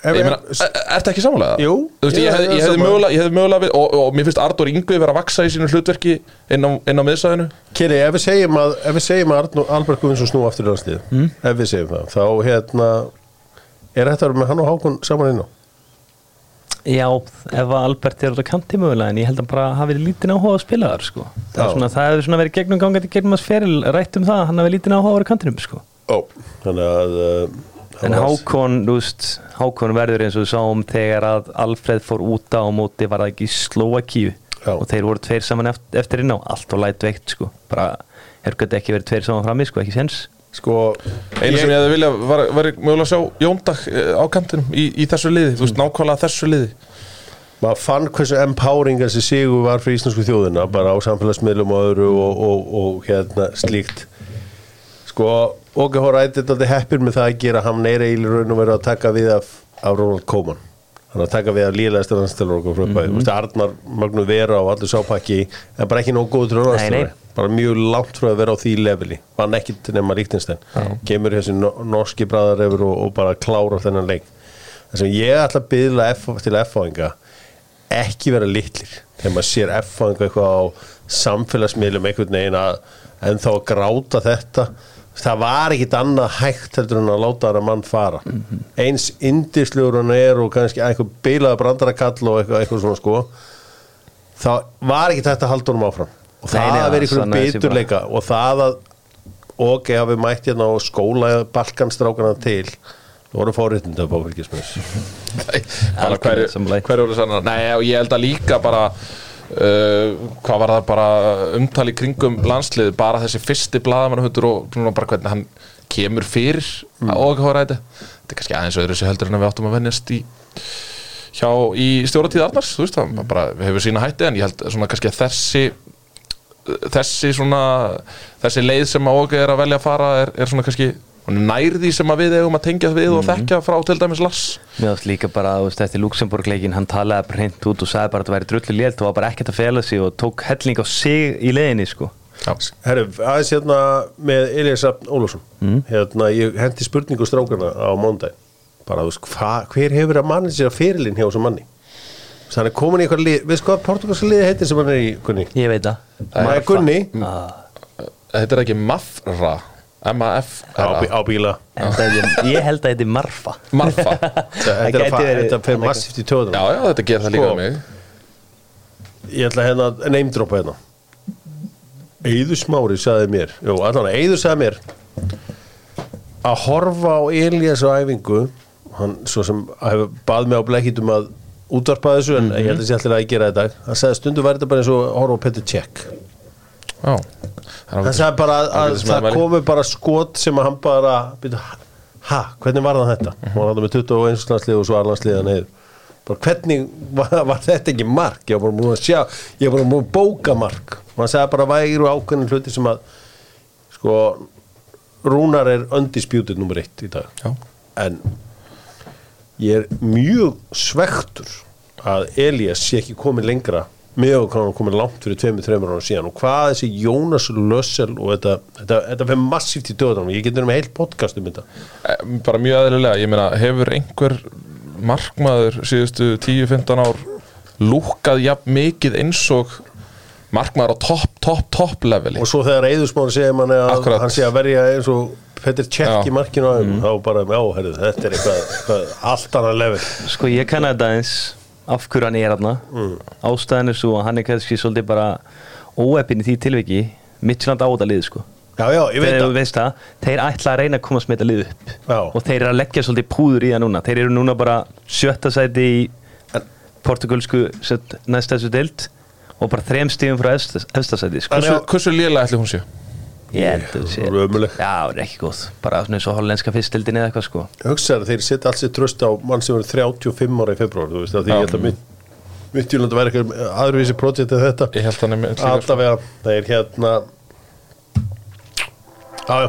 Ég meina, er, ertu ekki samanlega? Jú, Veist, ég, ég- hef, ég hefði mögulega, ég hefði mögulega við, og, og mér finnst Artur Ingvi vera að vaksa í sínu hlutverki inn á, inn á miðsæðinu Keri, ef við segjum að, ef við segjum að Arnó, Albert Guðvinsson snú aftur í landslið Mm. ef við segjum það, þá hérna er þetta með hann og Hákon saman inn á Já, ef að Albert er á kanti mögulega en ég held að bara hafi lítinn áhuga að spila þar sko. það, svona, það hefur svona verið gegnum gangandi gegnum hans feril rætt um það að hann hafi lítinn áhuga að á kantinum sko. Ó, þannig að uh, En Hákon, þú veist, Hákon verður eins og við sáum þegar að Alfred fór út á móti var það ekki Slovakíu og þeir voru tveir saman eftir, eftir inn á allt og læt veikt sko, bara er gæti ekki verið tveir saman frammi sko, ekki sens Sko Einu sem ég hefði vilja var, var mögulega að sjá Jóndag eh, á kantinum í, í þessu liði Þú veist, nákvæmlega þessu liði. Maður fann hversu empowering þessi sigur var fyrir íslensku þjóðina bara á samfélagsmiðlum og öðru og, og, og hérna slíkt. Sko, Hóra ætti þetta heppir með það að gera hann er eiginlega raun og verið að taka við af, af Ronald Koeman hann er að taka við af líðlega stjórnastelur okkur frá bæði, mm -hmm. Arnar Magnús Vera og allir sápakki, en bara ekki nóg góð stjórnastelur, bara mjög langt frá að vera á því leveli, vann ekkit nema Ríktinstein, kemur þessi no norski bræðar yfir og, og bara klára þennan leik. Það sem ég ætla að byðla F til F-fáinga ekki vera litlir. Þegar maður sér F-fáinga eitthvað á samfélagsmiðlum einhvern veginn að en þá að gráta þetta það var ekkit annað hægt heldur en að láta þar að mann fara. Eins indislegur hann er og kannski einhver bilaða brandarakall og eitthvað, eitthvað svona sko þá var ekkit hægt að halda honum áfram. Og það Nei, nei, að vera einhverjum biturleika og það að ok, hafi mætt hérna og skóla balkanstrákana til þú voru fóriðnandi að bá Algjörlega hverju voru sannar Nei, og ég held að líka bara uh, hvað var það bara umtali kringum landslið bara þessi fyrsti blaðamannahundur og bara hvernig hann kemur fyrir mm. og hvað ræði. Þetta er kannski aðeins öðru sem heldur en að við áttum að vennjast í hjá í stjóratíð Arnars þú veist það, bara hefur sína hætti en ég held svona kannski að þessi þessi svona þessi leið sem að okkur er að velja að fara er, er svona kannski hún er nær því sem að við eigum að tengja við og þekkja frá til dæmis Lars. Mér ást líka bara, þú veist, eftir Luxemburg-leikin hann talaði bara hreint út og sagði bara að það væri drullu lélt og var bara ekkert að fela sig og tók helling á sig í leiðinni, sko. Já. Herru, aðeins hérna með Elias Rafn Ólafsson. Hérna, ég hendi spurningu strákarna á mándag bara, þú veist, hver hefur að manni sér fyrirlin hjá þessum manni? Þannig hann er komin í eitthvað lið, veist hvað portugalska liði heitir sem hann er í, Gunni? Ég veit það. Er Gunni. Þetta er ekki Mafra M-A-F á, bíla. Ég held að þetta er Marfa. Marfa. Þetta er fer massíft í Já, töðunum já, þetta gerir það líka Sko. mig. Ég ætla hérna að neymdropa hérna. Eiður Smári sagði mér Jú, allan að Eiður sagði mér að horfa á Elias á æfingu hann svo sem hefur bað mig á blekkitum að útvarpa þessu en ég held að sé allir að gera þetta hann sagði stundu væri þetta bara eins og horfa á Petur Cech Hann sagði bara að, að það komi bara skot sem að hann bara byrja, ha, hvernig var það þetta? Og hann hafði með 21 landslið og svo arlandslið neyður bara hvernig var, var þetta ekki mark? Ég var bara múin að sjá ég var bara múin að bóka mark. Og hann sagði bara væru ákveðin hluti sem að sko Rúnar er undisputed nummer eitt í dag. Já. en ég er mjög svektur að Elias sé ekki komið lengra með og hann komið langt fyrir tveimur, þreimur ára síðan. Og hvað þessi Jónas Lössel og þetta, þetta, þetta fyrir massíft í döðanum ég getur með heilt podcast um þetta. Eh, Bara mjög aðlilega, ég meina, hefur einhver markmaður síðustu 10-15 ár lúkað jafn mikið eins og markmaður á topp, topp, topp leveli? Og svo þegar Eðursmári segir manni að Akkurat. hann sé að verja eins og Petter Cech Já. í markinu á þeim þá bara, já, herrðu, þetta er eitthvað, eitthvað allt annað level. Sko ég kann þetta eins af hverju hann er hérna Ástæðan er svo að hann er kannski svolítið bara óeppin í því tilviki. Midtjylland á þetta lið sko. Já, já, það. veist það, þeir ætla að reyna að komast með þetta lið upp. Já. og þeir eru að leggja svolítið púður í það núna. Þeir eru núna bara sjötta sæti í portugalsku set- næsta þessu deild og bara þrem stíðum frá efsta, efsta sæti sko. Hversu, hversu lélega ætli hún sé? Ég að Það er ömurleg. já, það er ekki góð bara svona eins og hollenska fyrstildin eða eitthvað sko. Hugsaður þeir setja alls sér tröst á mann sem er 35 ára í februar þú veist að því ég held að mitt Midtjylland væri eitthvað aðurvísi projekt en þetta. Ég held hann er með allavega, það er hérna já, já.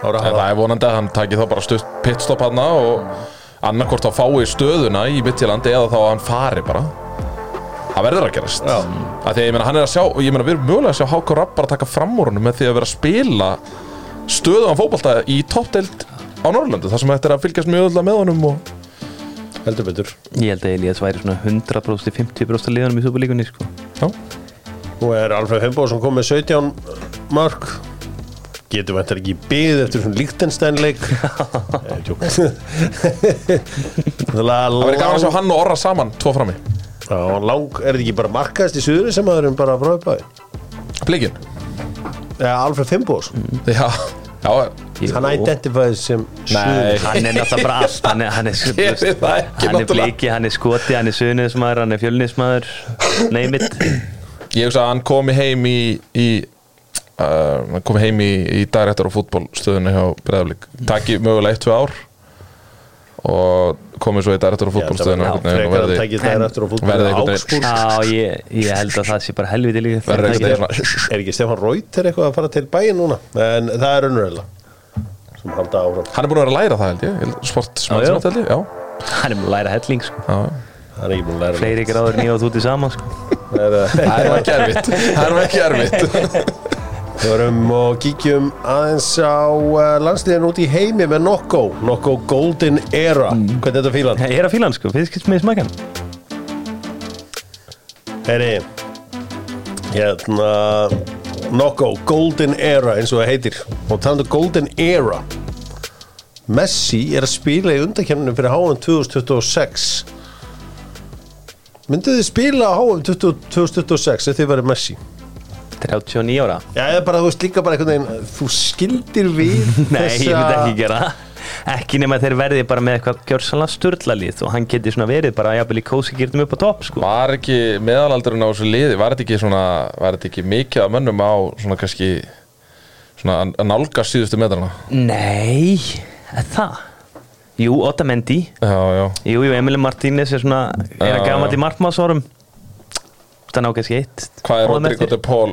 Ára En það er vonandi að hann taki þá bara stutt pitstop hann og annarkort þá fái stöðuna í Midtjylandi eða þá að hann fari bara Það verður að gerast. Að Því að ég meina hann er að sjá Ég meina við erum mögulega að sjá Háka Rapp bara taka fram úr honum með því að vera að spila stöðuðan fótbolta í toppdeild á Norrlöndu þar sem þetta er að fylgjast mjög öll með honum og heldur betur. Ég held að Elias væri svona 100% 50% liðanum í Superlíkunni sko. Já, nú er Alfred Fimboðsson komið með 17 mörg getur vantar ekki í byggð eftir svona líktenstænleik Það verður gaman að sjá hann og Orra saman, tvo frammi Já, lang, er þetta ekki bara markaðist í suður sem aðurum bara frá uppæði? Blikinn Já, Alfred Fimbos Já, já, Hann identifæði sem Nei. Hann er náttúrulega bara allt. Hann er, hann er, hann er bliki, hann er skoti, hann er suðnismæður Hann er fjölnismæður Name it ég hugsa að hann komi heim í, í uh, hann komi heim í, í dagrættar og fútbolstöðunni hjá Breiðablík taki mögulega eitt, tvö ár og komi svo í dagrættar og eftir og verði Ágsbúr Já, ég, ég held að það sé bara helviti líka Er ekki Stefán Rauter eitthvað að fara til bæinn núna? En það er unnurlega sem halda áfram. Hann er búin að vera að læra það held ég. Sport Já, já. held ég já, Hann er búin að læra helling sko. já. Það er ekki búin að læra Fleiri gráður og þú til saman sko. Það er er ekki erfitt. Það er ekki erfitt Við vorum og kíkjum aðeins á uh, landsliðin út í heimi með Nokko. Nokko Golden Era. Hvernig er þetta fílan? Ég er að fíla hann sko, finnst ekki með smakkan Heyri Hérna Nokko Golden Era eins og það heitir. Og talandu Golden Era. Messi er að spila í undakenninu fyrir HM 2026 Mynduð þið spila á 20 2026 ef þið verið Messi? 39 ára Já, eða bara, þú veist líka bara einhvern veginn Þú skildir við Nei, ég myndi ekki gera það Ekki nema þeir verði bara með eitthvað gjörsanlega sturlalið og hann geti svona verið bara jafnvel í kósi gyrtum upp á topp sko. var ekki meðalaldurinn á þessu liði var þetta ekki svona var þetta ekki mikið af mönnum á svona kannski svona að- nálga síðustu metrana Nei, er það? Jú, Otamendi já, já Jú, jú, Emil Martínez er svona er að gama já. til markmannsárum Það ná kannski eitt hvað er Rodrigo de Paul?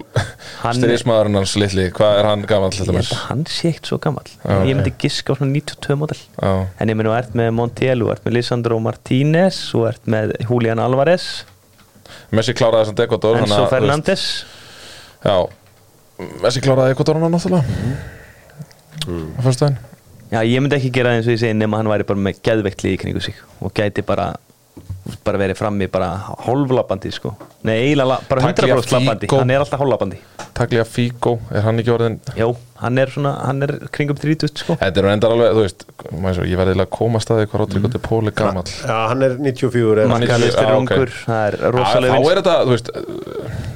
Hann- styrðismæðurinn hans litli hvað er hann gammal Ég held að hann sé eitt svo gammal Já, Ég myndi giska á svona 92 model. Já, En ég myndi að ert með Montiel og ert með Lisandro Martínez og ert með Julian Alvarez. Messi kláraði þessum Dekvator Enzo Fernandes já, Messi kláraði Ekvatoruna náttúrulega. Mm. á fyrstæðin Já, ég myndi ekki gera það eins og ég segi nema hann væri bara með geðveiklið í kringu sig og gæti bara bara verið frammi bara hálflapandi sko. Nei, eiginlega bara 100% Tagliafico. lapandi Hann er alltaf hálflapandi Taglia Figo, er hann ekki orðin Jó, hann er svona, hann er kringum 30 sko. Þetta er endar alveg, þú veist svo, ég verði að koma að staði hvað Rodrigo de Paul er gammal Já, hann er 94 er, Man- Markalistir Já, ok. ungur, það er rosalega þá vinstri er þetta, þú veist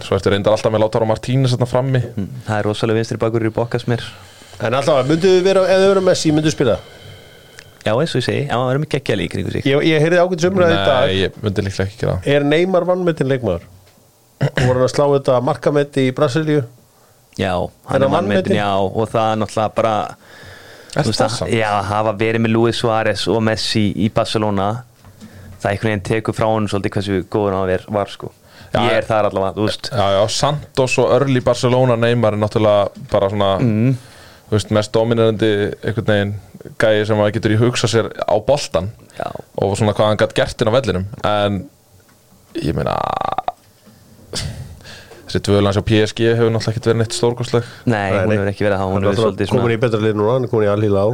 svo ertu reyndar alltaf með Lautaro Martínez þarna frammi. Það er rosalega vinstri bakur í bokkasmér En alltaf, mynduð þið vera, ef þið verið Messi, mynduð þið spila Já, eins og ég segi, já, það er mikið geggjali í kringu sig Ég, ég heyrði ágætis umræði í dag Nei, ég myndi líklega ekki gera það Er Neymar vannmetinn leikmaður? Og voru hann að slá þetta markametti í Brasilíu? Já, hann er hann mannmetinn, vanmetinn? já, og það er náttúrulega bara Er þú veist það að- samt? Já, hafa verið með Luis Suárez og Messi í Barcelona það einhvern veginn tekur frá hann svolítið hversu góður hann var, var sko Já, Ég er þar allavega, þú veist Já, já, Santos og Early Barcelona Neymar er náttúrulega bara svona Mm. þú veist, mest dominerandi einhvern veginn gæi sem maður getur í hugsa sér á boltan Já, og svona hvað hann gætt gert inn á vellinum. En ég meina þessi tvöðlans á PSG hefur náttúrulega ekkert verið neitt stórkostleg. Nei, hún hefur ekki verið það, hún Hann er hefur svolítið komin svona í betra lið núna, hann er komin í alhýla á.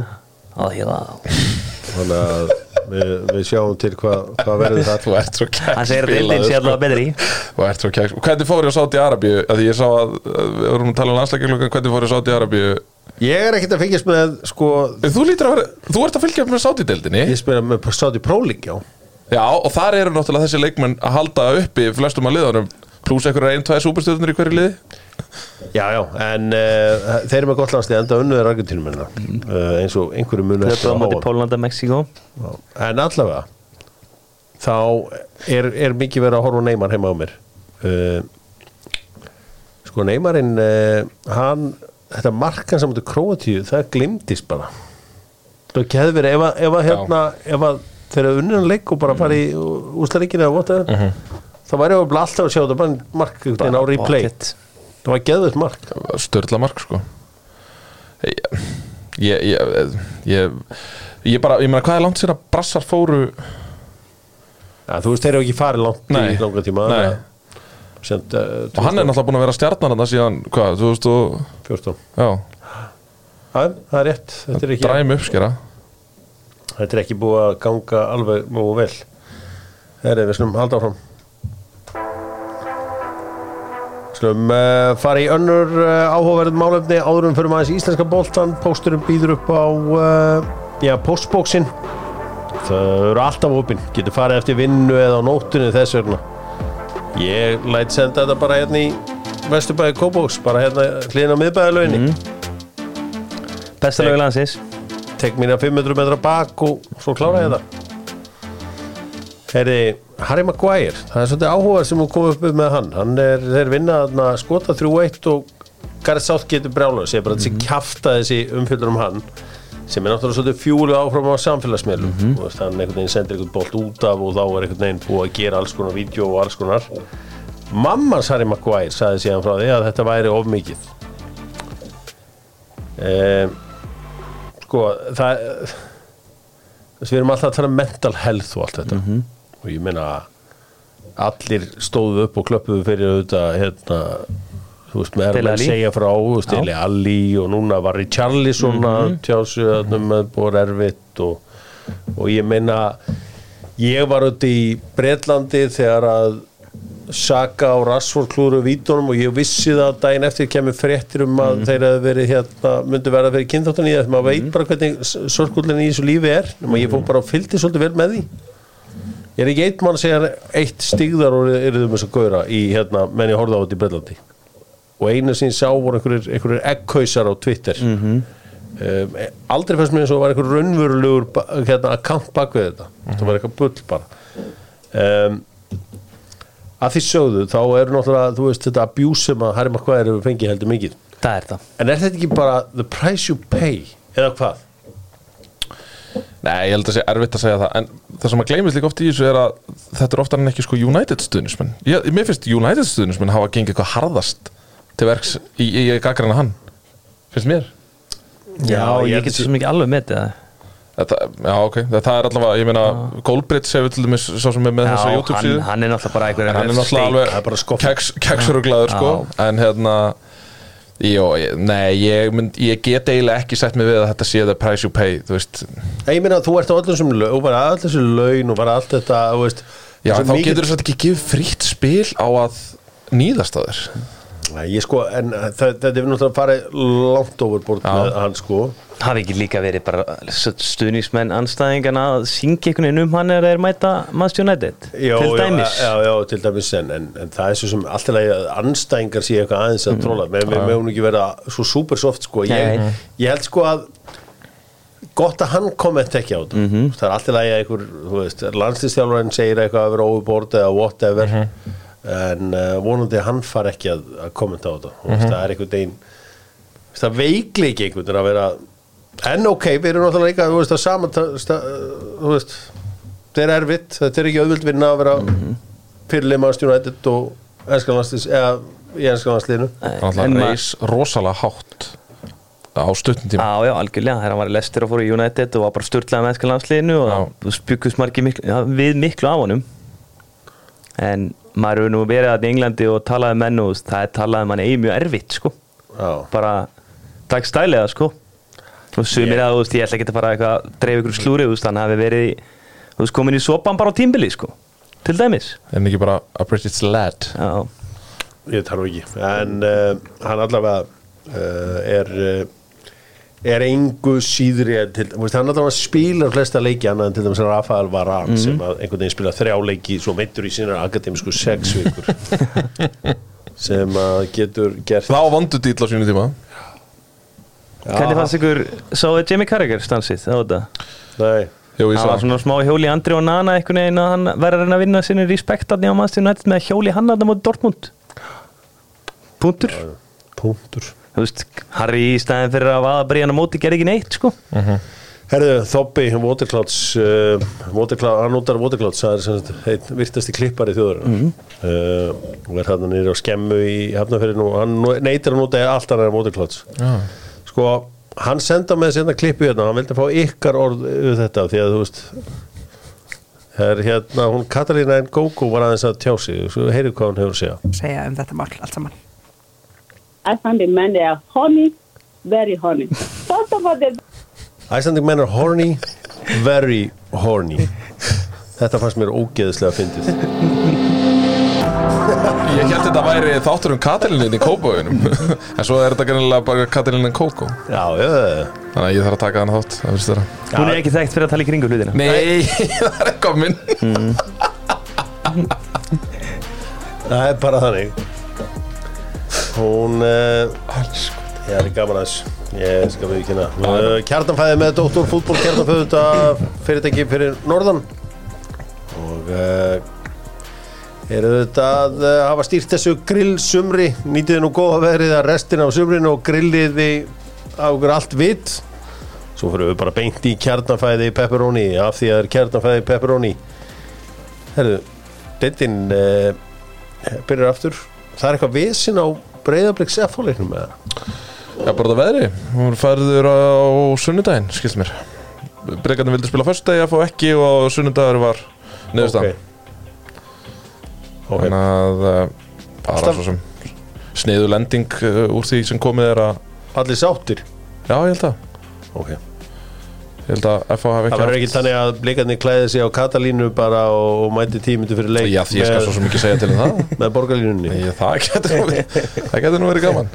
Á. Því það Þannig að við, við sjáum til hvað hva verður það þú ert svo kæk Hann segir að deildin sé allavega betri. Þú ert svo kæk hvernig fór ég á Sáti Arabíu? Að ég sá að við vorum að tala um landslækjulökan hvernig fór ég á Sáti Arabíu? Ég er ekkert að fylgjast með, sko þú lítur að vera, þú ert að fylgja með Sáti deildinni Ég spila með Sáti Próling, já. Já, og þar eru náttúrulega þessi leikmenn að halda uppi flestum að liðanum pluss einhverja einn, tveið súperstjórnir í hverju liði Já, já, en uh, þeir eru með gott landslið enda unnuður Argentínumennina uh, eins og einhverju munu eftir Töpuð á að móti Pólanda, Mexiko En allavega þá er, er mikið verið að horfa á Neymar heima á mér. Uh, Sko Neymarinn uh, hann, þetta markan saman til Króatíu, það glimtist bara. Það geði verið ef að, ef að hérna, ef að þegar unninan leik og bara fara í úslaríkinu eða vota þá væri ég alltaf að sjá þetta bara mark á replay, pocket. Það var geðvöld mark. Störla mark sko. Ég, ég, ég, ég, ég bara, ég meina hvað er langt sér að brassar fóru? Ja, þú veist, þeir eru ekki farið langt Nei, í langa tíma nei. Sent, uh, og hann er náttúrulega búin að vera stjarnan þarna síðan, hvað, 14 2014 já, Já, það er rétt, þetta er ekki dræmi uppskera. Þetta er ekki búið að ganga alveg nógu vel. Herri, við slum halda áfram Slum uh, fara í önnur uh, áhugaverð málefni áðurum fyrir maður íslenska boltan Pósturinn býður upp á uh, já, postbóksin það eru alltaf opinn getur farið eftir vinnu eða á nóttunni þess vegna. Ég læt senda þetta bara hérna í Vesturbæði Kópóks, bara hérna hlýðin á miðbæðalöginni Mhm. Besta lögur landsins. tek mína 500 metra bak og svo klára ég það Herri, Harry Maguire það er svolítið áhuga sem hún kom upp með hann. Hann er, þeir vinna þarna skota 3-1 og Gareth Southgate er brjálaður sé bara þessi kjafta þessi umfylgur um hann sem er náttúrulega svolítið fjúlu áfram á samfélagsmiðlum. Mm -hmm. hann einhvern veginn sendir einhvern bolt út af og þá er einhvern veginn búið að gera alls konar vídeo og alls konar. Mammans Harry Maguire saði síðan frá því að þetta væri of mikið. Um, sko það þess við erum alltaf að tala um mental health og allt þetta og ég meina allir stóðu upp og klöppuðu fyrir auðvitað hérna þú veist, með að segja frá Dele Alli og núna var Richarlison mm -hmm. tjásu að með búið erfitt og, og ég meina ég var út í Bretlandi þegar að Saka og Rashford klúru vítunum og ég vissi það að daginn eftir kemur fréttir um að þeir hefði verið hérna, myndu verða fyrir kynþáttan í það maður veit bara hvernig sorgullinni í þessu lífi er. Nema ég fór bara og fylgdi svolítið vel með því er ekki eitt mann að segja eitt stigðar og eruðum þess að gauðra í hérna, menn ég horfði á þetta í Bretlandi? Og einu ég sá voru einhverjir, einhverjir eggkausar á Twitter. Um, aldrei fannst mér eins og var einhver raunverulegur hérna, account bak við þetta. Það var eitthvað bull bara. Um, að því sögðu þá eru náttúrulega þú veist þetta abuse sem að Harry Maguire hefur fengið heldur mikið. Það er það. En er þetta ekki bara the price you pay eða hvað? Nei, ég held að sé erfitt að segja það En það sem að gleymist líka oft í þessu er að Þetta er oftar en ekki sko United stuðnismenn Mér finnst United stuðnismenn hafa gengið eitthvað harðast Til verks í, í, í gaggrana hann Finnst mér. Já, ég ég get að svo mikið alveg metið það. Þetta, Já, ok, það er allavega Ég meina, Goldbridge hefur til dæmis Sá sem er með þessa Já, YouTube hann, síðu. hann er náttúrulega bara En hann er náttúrulega það er bara alveg skoffin. keks, Keksuruglaður sko. En hérna Jó, nei, ég, mynd, ég get eiginlega ekki sett mig við að þetta sé the price you pay Þú veist, Nei, ég meina þú ert á öllum sem laun og bara öllum sem laun og bara allt þetta þú veist, já, þá mikið- getur þess að ekki gefið frítt spil á að nýðast að þér ég sko, en það, þetta hefur náttúrulega farið langt overbord Já. með hann sko. Hafi ekki líka verið bara stuðnismenn anstæðingarna að syngja einhvern veginn um hann er þeir mæta Manchester United? Já, til dæmis? já, já, já, til dæmis en, en, en það er svo sem alltaf að anstæðingar sé eitthvað aðeins að tróla með með hún ekki vera svo super soft sko. Ég, Nei. ég held sko að gott að hann kommenta ekki á þetta. Það er alltaf að einhver þú veist, landslistjálfarinn segir eitthvað að vera overboard eða whatever en uh, vonandi hann far ekki að, að kommenta á þetta. Mm -hmm. það er einhvern veginn það veikleiki einhvern veginn að vera en ok, við erum náttúrulega líka þú veist, að saman þetta er erfitt. Þetta er ekki auðvöld vinna að vera mm -hmm. fyrirlið mannstjónu United og enskanlandslis, eða í enskanlandsliðinu Hann En reis rosalega hátt á stuttum tíma. Já, já, algjörlega, þegar hann var í Leicester og fór í United og var bara störtlega með ennska landsliðinu og það spjúkust margir miklu, já, við miklu af honum. En maður hefur nú verið að í Englandi og talaði menn og það er talaði um hann eigi mjög erfitt sko, já, bara dagstælega sko. Og sumir Ég- að þú veist, ég ætla ekki að fara að dreif ykkur slúri, þú veist, hann hafi verið veist, komin í sopan bara á tímbili sko. Til dæmis. En ekki bara a British lad Já, ég þarf ekki. En uh, hann allavega uh, er uh, er engu síðri til, veist, hann spilar flesta leiki annað en til dæmis Rafael Varane sem að einhvern veginn spila þrjá leiki svo meittur í sínar akademísku sex vikur. Sem að getur gert Það var vondu dýl á sínu tíma. Hvernig fannst ykkur sáðu Jamie Carragher stansið á þetta? Nei, Jú, Það var svona smá hjóli Andri og Nana einhvern veginn að hann verður að reyna að vinna sinni respektatni á Manchester United með að hjóli hann að það móti Dortmund. Puntur punktur Þú veist, Harry í stæðin fyrir að vaða bríðan á móti gerði ekki neitt sko. Herðu, Þoppi, Waterclouds uh, Watercloud, hann notar Waterclouds það er sem sagt einn virtasti klippari þjóður mm uh, og er hann nýri á skemmu í hafnafyririnu og hann neytir að nota allt annað en Waterclouds. Sko, hann senda með sérna klippu hérna, hann vildi fá ykkar orð við þetta því að þú veist það er hérna, hún Katalína N. Gógó var aðeins að tjá sig, svo heyrðu hvað hún hefur að segja. Segja um þetta mál allt saman. Icelandic men, they are horny, very horny. First of all, they Icelandic men are horny very horny. Þetta fannst mér ógeðslega fyndið. Ég held þetta væri þáttur um Katalínin í Kópavöginum En svo er þetta greinilega bara Katalínin Kókó. Já, já, Þannig að ég þarf að taka hann þátt Hún er ekki þekkt fyrir að tala í kringum hlutina. Nei, það er eitthvað minn. Það er bara þannig Hún uh, Ég er gaman aðeins. Ég skal við kynna uh, Kjartanfæði með Dóttor fútból Kjartanfæði fyrirtæki fyrir Norðan. Og uh, eru þetta að hafa stýrt þessu grillsumri. Nýtiði nú góða verið að restin af sumrinu og grilliði á okkur allt vitt svo fyrir við bara beint í kjartanfæði pepperoni af því að það er kjartanfæði pepperoni. Herðu, deildin uh, byrjar aftur. Það er eitthvað visin á breyðabliks F-fóleiknum með það Já, bara það veðri. Hún færður á sunnudaginn, skilst mér. Breikarnir vildi spila fyrstdegi að fá ekki og sunnudagur var niðurstaðan. Ok. Þannig að uh, bara Alltaf- svo sem sniðu lending uh, úr því sem komið er að Allir sáttir? Já, ég held að Ok Ég held að FH hafi Það ekki verður ekki þannig að blikarnir klæði sig á Katalínu bara og, mæti tímyndu fyrir leik Já, því ég skal svo ekki segja til um það. með borgarlínunni. Það getur nú, það verið gaman.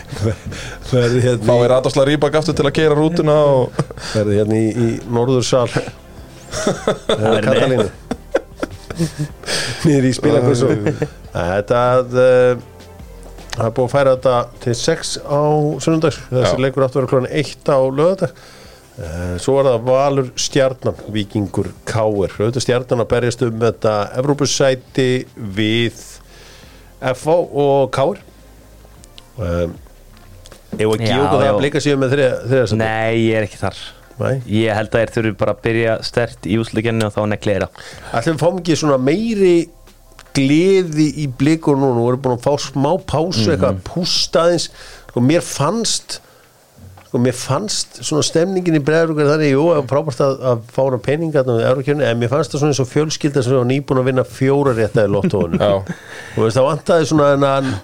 Verði hérna, Fáið Radosla Rýbak aftur til að keira rútuna og verði hérna í, í norðursal Katalínu. Niður í spilakvissu Þetta að uh, það er búið að færa þetta til 6 á sunnundags þessi leikur áttu að vera klokkan 1 á lögadag uh, svo var það Valur Stjarnan Víkingur Káir auðvitað Stjarnan að berjast um þetta Evrópusæti við FH og Káir um, Já, gefa okkur það að blika sér með þriða, sæti Nei, ég er ekki þar. Nei. Ég held að þeir þurfi bara að byrja stert í úsleikennu og þá negli þeirra Ætlum við fáum ekki svona meiri gleði í blikur nú Nú erum búin að fá smá pásu eitthvað að pústa aðeins. Sko mér fannst sko mér fannst svona stemningin í bregðarúkar þannig, jú, það var frábært að, að fára peninga þarna við Eurókjörni, en mér fannst það svona eins og fjölskylda sem var nýbúin að vinna fjóra rétta í lottóinu. Já. og veist, það vantaði svona en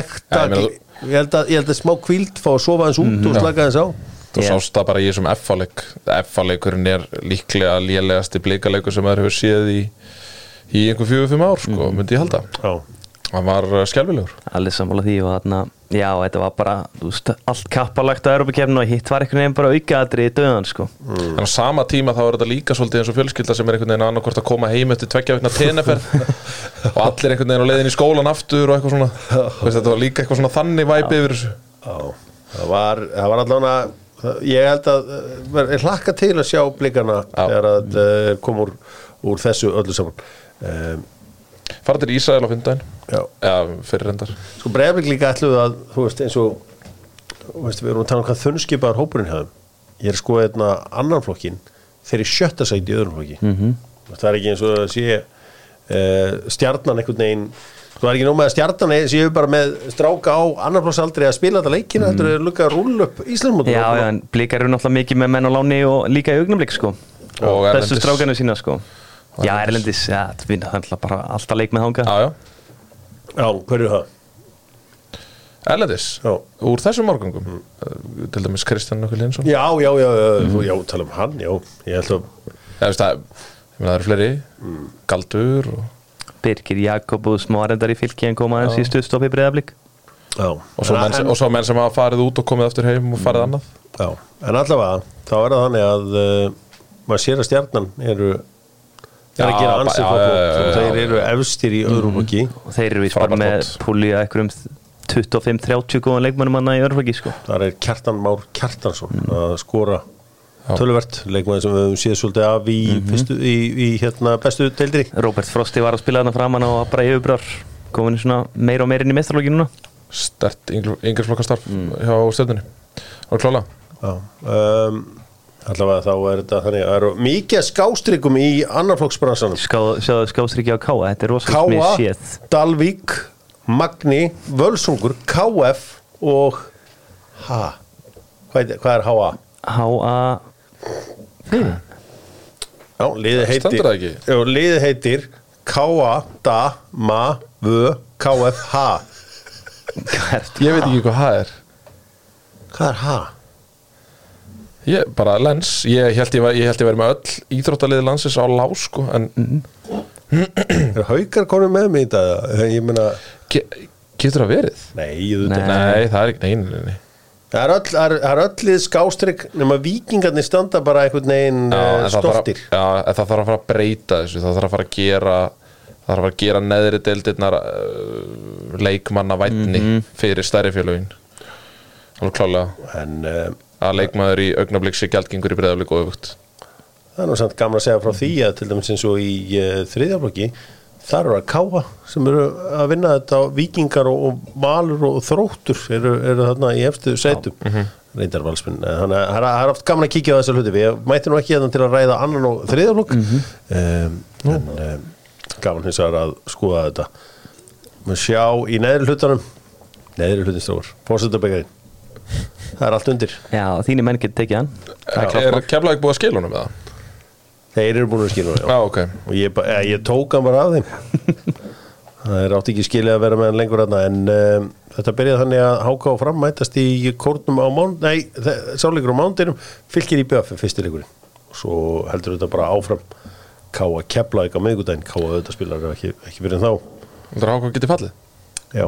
ekta Já, ég ég held að, ég held að smá kvíld fá að sofa aðeins út og slaka aðeins á. Þú Já. sást það bara í þessum F-fáleik F-fáleikurinn er líklega lélegasti blikaleikur sem maður hefur séð í í einhver fjögur fimm ár, sko, myndi ég halda. Já, Hann var uh, skelfilegur. Allir sammála því og þarna Já, þetta var bara þú veist, allt kappalagt að Europakefni og hitt var einhvern veginn bara aukaðri í döðan sko. En á sama tíma þá er þetta líka svolítið eins og fjölskylda sem er einhvern veginn annarkvort að koma heim eftir tveggja vikna teneferð og allir einhvern veginn á leiðin í skólan aftur og eitthvað svona. Veist, Þetta var líka eitthvað svona þannig væpi yfir þessu. Já, það var, það var allan að ég held að ver- ég hlakka til að sjá blikana þegar að uh, kom úr, úr þessu öllu saman. Um, Fara til Ísrael á Já, Já, fyrir reyndar sko breyflik líka ætluðu að þú veist eins og þú veist, við erum að tala um hvað þunnskipaðar hópurinn hefðum ég er sko einna annan flokkin þeir eru sjötta sæti í öðrum flokki -hmm. það er ekki eins og að sé uh, stjarnan einhvern veginn það er ekki nóg með að stjarnan séu bara með stráka á annan flokksaldri að spila þetta leikina mm. þetta er lukka að rúlla upp Íslandmótum Já, já, en blikar eru náttúrulega mikið með menn á láni og líka í augnablik sko. Og Bestu strákanu sína sko. Já, Erlendis, já, það náttúrulega bara alltaf leik með þanga Já, já, Já, hverju er það? Erlendis? Já. Úr þessum morgungum Til dæmis Kristján Nökkul Hinsson Já, já, já, já, mm. já, tala um hann, já. Ég held að, Já, veist það, ég meina það eru fleiri. Galdur og, Birgir Jakob og smáarendar í fylki en koma aðeins í stuðstopp í breyðablík já. Og, svo menn, en, og svo menn sem hafa farið út og komið aftur heim og farið annað. Já, en allavega, þá er það þannig að uh, maður sér að stjarnan eru er að gera ansið og já, þeir eru efstir í öðrum flokki og þeir eru vist bara með púli að einhverjum 25-30 góðan leikmannum hann í örflöki sko. þar er Kjartan Már Kjartansson að skora töluvert. Leikmaður sem við höfum séð svolítið af í, fyrstu, í, í hérna, bestu deildri Robert Frosti var að spila þarna framan og bara yfirbrar komin í svona meira og meira inn í mestralóki núna. Stert yngirsflokkastarf hjá stjórnunni og klála. Já, um, allavega þá er þetta þannig að það eru mikið skástrykum í annarflokksbransanum Ská, sjáðu skástriki á Káa, þetta er rosalega smið séð Dalvík Magni, Völsungur KF og H hvað er, hvað er HA? H.A. Já, liðið heitir liðið heitir KA, DA, MA, V, KF, H Hvað er Ég veit ekki hvað það er Hvað er H? Ég, bara lens, ég held ég, var- ég held ég verið með öll íþróttaliði landsins á lá sko, en Er haukar konum með mig í þetta? Ég meina, Ge Getur það verið? nei, Nei. Nei, það er ekki, nei, nei, nei. Það er öll, það er- það er öllið skástrygg nema vikingarnir standa bara einhvern veginn það að- stoltir. Já, en það þarf að fara að breyta þessu. Það þarf að fara að gera Það þarf að gera neðri deildirnar uh, leikmanna vætni fyrir stærri félögin. Alveg klálega En uh, að leikmaður í augnablik sé gjaldgengur í breyðaflik og öfugt. Það er nú samt gaman að segja frá því að til dæmis eins og í uh, þriðjaflokki þar eru að káa sem eru að vinna þetta vikingar og, og malur og þróttur eru, eru þarna í efstu sætum. reyndar valsminn þannig að það er- oft gaman að kíkja á þessa hluti. Við mætti nú ekki hérna til að ræða annan og þriðjaflokk um, en um, gaman hins vegar að skoða þetta. Maður sjá í neðri hlutanum. Neðri hlutin stróður fórsetabækarinn það er allt undir. Já, þínir menn getur tekið hann. Er Er keflaðið búið að skila honum með það? þeir eru búin að skilja já. Já, ok. Og ég, ba- eh, ég tók hann bara af þeim. Það er átt ekki skilja að vera með hann lengur þarna en um, þetta byrjaði þannig að háka og fram mætast í kórnum á mánd nei, sáleikur á mándinum fylgir í BF fyrsti leikurinn. Og svo heldur þetta bara áfram. Káa kepla ekki á miðgudaginn Káa auðvitað spilar ekki, ekki fyrir þá. Það er ákvað getið fallið? Já,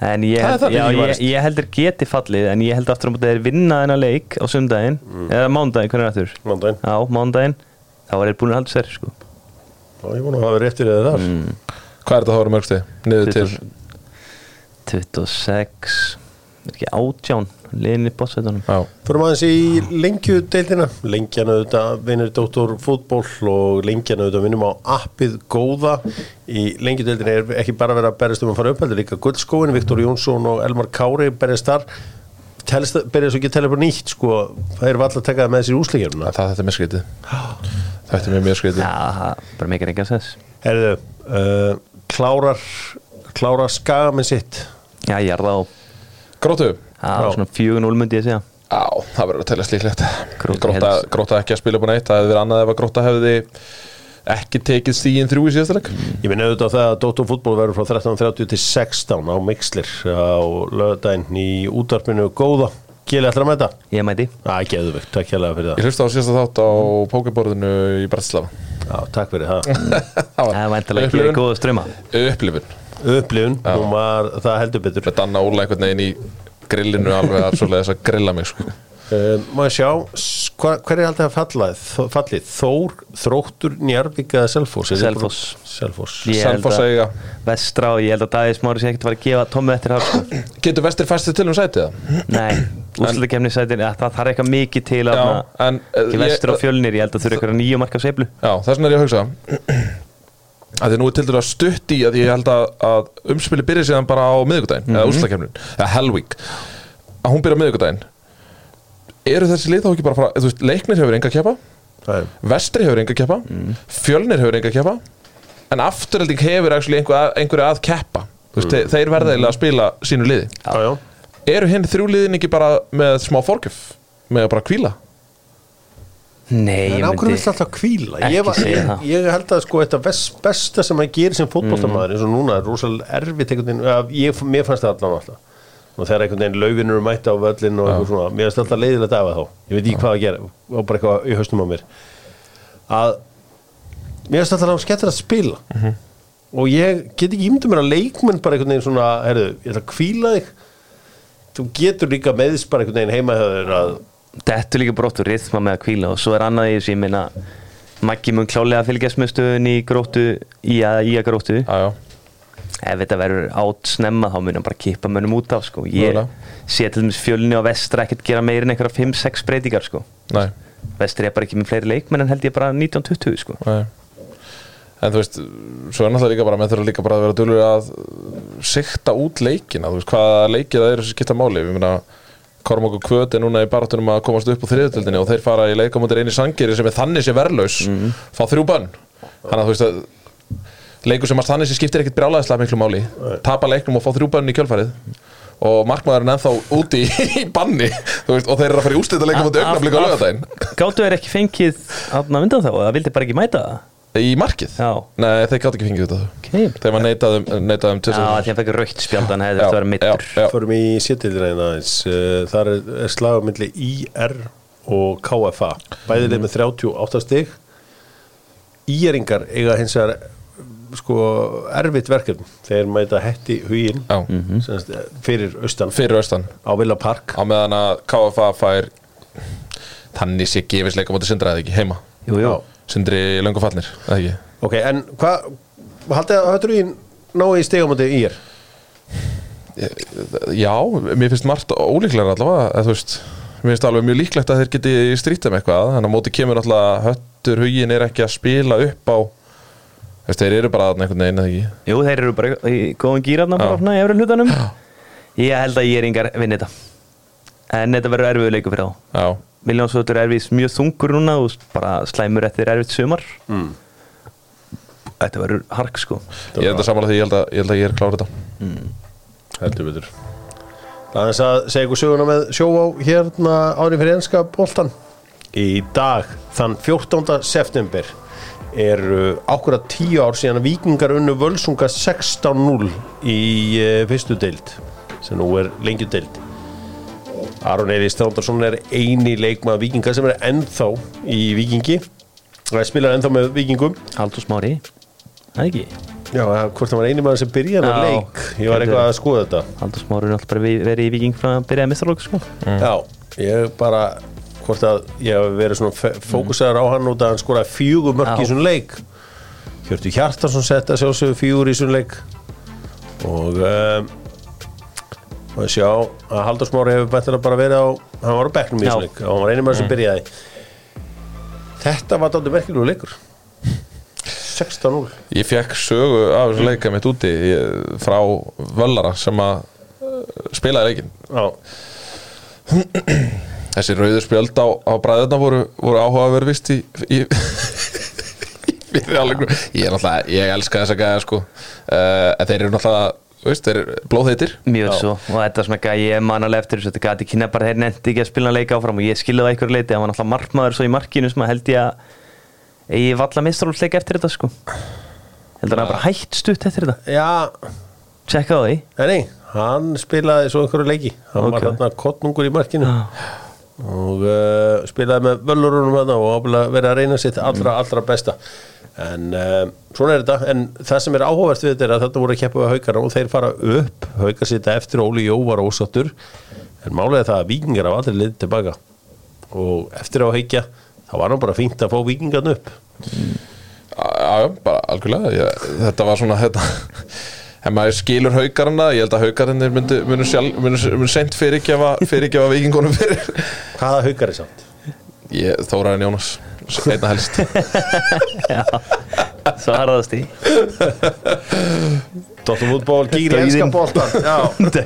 En ég, Það held, það já, ég, ég heldur geti fallið En ég held aftur á móti að þeir vinna þennan leik á sundaginn. Eða mándaginn, hvernig er aftur? mándaginn Já, mándaginn Þá er þeir búin að halda sér sko. og ég vona að hafa rétt fyrir það þar. Hvað er þetta að? Niður til? 26 er ekki átján liðinni bótsveitunum Já, Förum aðeins í lengjudeildina. Lengjan auðvitað vinnur Dóttor fútból og lengjan auðvitað vinnum á appið góða. Í lengjudeildina er ekki bara verið að berjast um að fara upp heldur líka guldskóin, Viktor Jónsson og Elmar Kári berjast þar. Telst, berjast ekki að tella bara nýtt sko, það er alltaf að taka það með sér úsleikjörnuna það þetta er mér skrítið. Þetta er mér mjög skrítið. Já, það bara uh, klárar klárar skaga með sitt. Já, ég er það. Á Grótu Já, svona 4-0 myndi ég segja. Já, það verður að telja slíklegt Grótta Gróta, gróta ekki að spila búin eitt Það hefði verið annað ef að Gróta hefði ekki tekið stíðin þrjú í síðasta leik. Ég minn auðvitað það að Dóttor fútból verður frá 13.30 til 16 á Mixlir á lögadaginn í útvarpinu. Góða. Kili ætlar að mæta? Ég mæti. Það er geðvögt, takk hérlega fyrir Ég það hlusta á síðasta þátt á pókeborðinu í Bratislava. Já, takk fyrir það. Það Það er væntalega ekki upplifun. góða ströma Upplifun. Upplifun, var, það heldur betur. Með Danna Óla einhvern veginn í grillinu alveg að grilla mig sko. uh, Má ég sjá, hva, hver er alltaf að falla, þ- fallið? Þór, Þróttur, Njarvík eða held Selfoss að eiga Vestra og ég held að Davíð Smári sé ekkert að fara að gefa Tommi eftir það sko. Getur vestir fæstið til um sætið? Nei, úrslutakefni sætin Það þarf eitthvað mikið til að Já, na- en eh, vestur og fjölnir, ég held að þurfa eitthvað nýju marka sveiflu Já, þess vegna er ég að hugsa að því nú er til dæru að stutt í að ég held að, að umspili byrja síðan bara á miðvikudaginn eða úrslutakefnin, eða Hellweek. Að hún byrja á miðvikudaginn. Eru þessi lið þá ekki bara að fara veist, leiknir hefur enga Það er- vestri hefur enga keppa, fjölnir hefur enga keppa en afturhelding hefur actually einhver að, að Þú veist, þeir, verða eiginlega að spila sínu liði. Já, já. Eru hinn þrjú liðin ekki bara með smá fórkjöf með að bara kvíla Nei, En ákveður vill alltaf kvíla ég, var, ég, það. ég held að sko þetta best, besta sem maður gerir sem fótboltamaður eins og núna er rosalega erfitt að ég, mér fannst það allan alltaf. Og þegar einhvern veginn laufin eru mætt á völlin og eitthvað svona, mér finnst alltaf leiðilegt af þá. Ég veit ekki hvað að gera, og bara eitthvað í haustum á mér. Að mér finnst alltaf skettir að spila. Og ég get ekki ímyndum mér að leikmenn bara einhvern veginn svona, herðu, ég ætla að kvíla þig. Þú getur líka meðs bara einhvern veginn heima hjá þér að Þetta er líka brottur rithma með að kvíla og svo er annað í þessu, ég meina Maggi mun klálega fylgjast með stöðunni í gróttu í að, í að gróttu já, já. ef þetta verður átt snemma þá mun hann bara kippa mönnum út af sko. ég sé til dæmis fjölni og vestra ekkert gera meira en einhverja 5-6 breytingar sko. Vestri er bara ekki með fleiri leikmenn en held ég bara 19-20 sko. En þú veist, svo er náttúrulega líka bara með þurfa líka bara að vera dölur að sikta út leikina, þú veist, hvaða leikið það eru sem skipta máli, við meina Kormok og Kvöt er núna í barátunum að komast upp á þriðutöldinni og þeir fara í leikamótir eini sangeri sem er þannig sé verlaus fá þrjú bönn. Þannig að þú veist að leikur sem að þannig sé skiptir ekkit brjálæðislega miklu máli. Tapa leiknum og fá þrjú bönn í kjölfarið. Og markmaðurinn ennþá úti í, banni veist, og þeir eru að fara í ústætt að leikamóti augnaflik á lögadaginn Gáttu er ekki fengið aðna undan þá, það vildi bara ekki mæta það í markið? Já, Nei, þeir gátt ekki fengið þetta. Ok Þeir var neitaðum, neitaðum til Já, því hann fekk raukt spjaldan hefði þetta verið mittur já, já. Förum í sétildina aðeins. Uh, Þar er, er slaga milli IR og KFA Bæðið er með 38 stig. Íringar eiga hins vegar sko erfitt verkefni. Þeir mæta hetti huginn Já. semst, fyrir austan. Fyrir austan. Á Villa Park. Á meðan að KFA fær þannig sé gefisleika mútið sindra eða ekki heima. Jú, jú. Já. Sindri í löngu fallnir eða ekki? Ok, en hvað haldið að höttur huginn nái í stigamóti í er já, mér finnst margt ólíklega allavega eða þú veist mér finnst alveg mjög líklegt að þeir geti strítið með eitthvað þannig að móti kemur alltaf höttur hugin er ekki að spila upp á þeir eru bara þarna einhvern veginn eða ekki? Jú, þeir eru bara í góðan gýrarna bara í efri hlutanum. Ég held að ég er yngar vinni þetta. En þetta verður erfiður leikur fyrir þá. Já, Viljánsvötur er erfis mjög þungur núna og bara slæmur eftir erfitt sumar. Mm. Þetta verður hark sko. Ég er þetta samanlega því ég held að ég, held að ég er klárið þetta. Heldur betur. Aðeins að segja ykkur söguna með sjóvá hérna árið fyrir enska boltan í dag þann 14. september eru ákveða tíu ár síðan að vikingar unnu völsunga 16-0 í uh, fyrstu deild sem nú er lengju deild Aron Eiris Þrándarsson er eini leikmað vikinga sem er ennþá í vikingi það spilar ennþá með vikingum Haldur Smári. Það ekki? Já, hvort það var eini maður sem byrjaði Já, leik. Ég var eitthvað að skoða þetta. Haldur Smári er alltaf bara verið í viking frá að byrjaði mistralók sko. Já, ég bara hvort að ég hef verið svona f- fókusaður á hann út að hann skoraði fjögur mörk í Já. svona leik. Hjörtu Hjartarsson setta sjálfsögur fjögur í svona leik. Og um, og sjá að Haldur Smári hefur bættilega bara verið á hann var á bekknum í leik og hann var einu maður sem byrjaði. Þetta var dálítið merkilegu leikur. 16-0 Ég fekk sögu af þessu leika mitt úti ég, frá Völlara sem að uh, spilaði leikin Já, Þessi rauður spjöld á, á bræðuna voru, voru áhugaverð vist í, í, Ég er náttúrulega, ég elska þessa gæða sko. Uh, en þeir eru náttúrulega, veist, þeir eru blóðheitir. Mjög svo. Og þetta er svona gæði ég man alveg eftir þessu þetta gæti kynna bara þeir nefndi ekki að spila leika áfram og ég skilði það einhverju leiti það var náttúrulega markmaður svo í markinu sem að held ég að eigi valla mistralóksleik eftir þetta sko. Heldur hann hafi bara hætt stutt eftir þetta? Já. Tjekka á því. Nei, nei, hann spilaði svo einhverju leiki. Hann Ok. var þarna kottnungur í markinu. Og uh, spilaði með völlurunum þarna og verið að reyna sitt allra, allra besta en uh, svona er þetta. En það sem er áhugavert við þetta er að þetta voru að keppa við haugana og þeir fara upp. Haukar sita eftir Óli Jó var ósattur en málega það að vikingar hafa aldrei liðið tilbaka. Og eftir á haukja þá var hann bara fínt að fá vikingarn upp. Já, já, bara algjörlega. Þetta var svona þetta, ef maður skilur haukarana ég held að haukarinnir myndu, munu, sjálf, munu, munu sent fyrirgefa, fyrirgefa vikingunum fyrir. Hvaða haukar er samt? Þóraðin Jónas einna helst. Svo harðast í. Dóttum fútból, kíkir í enska Já,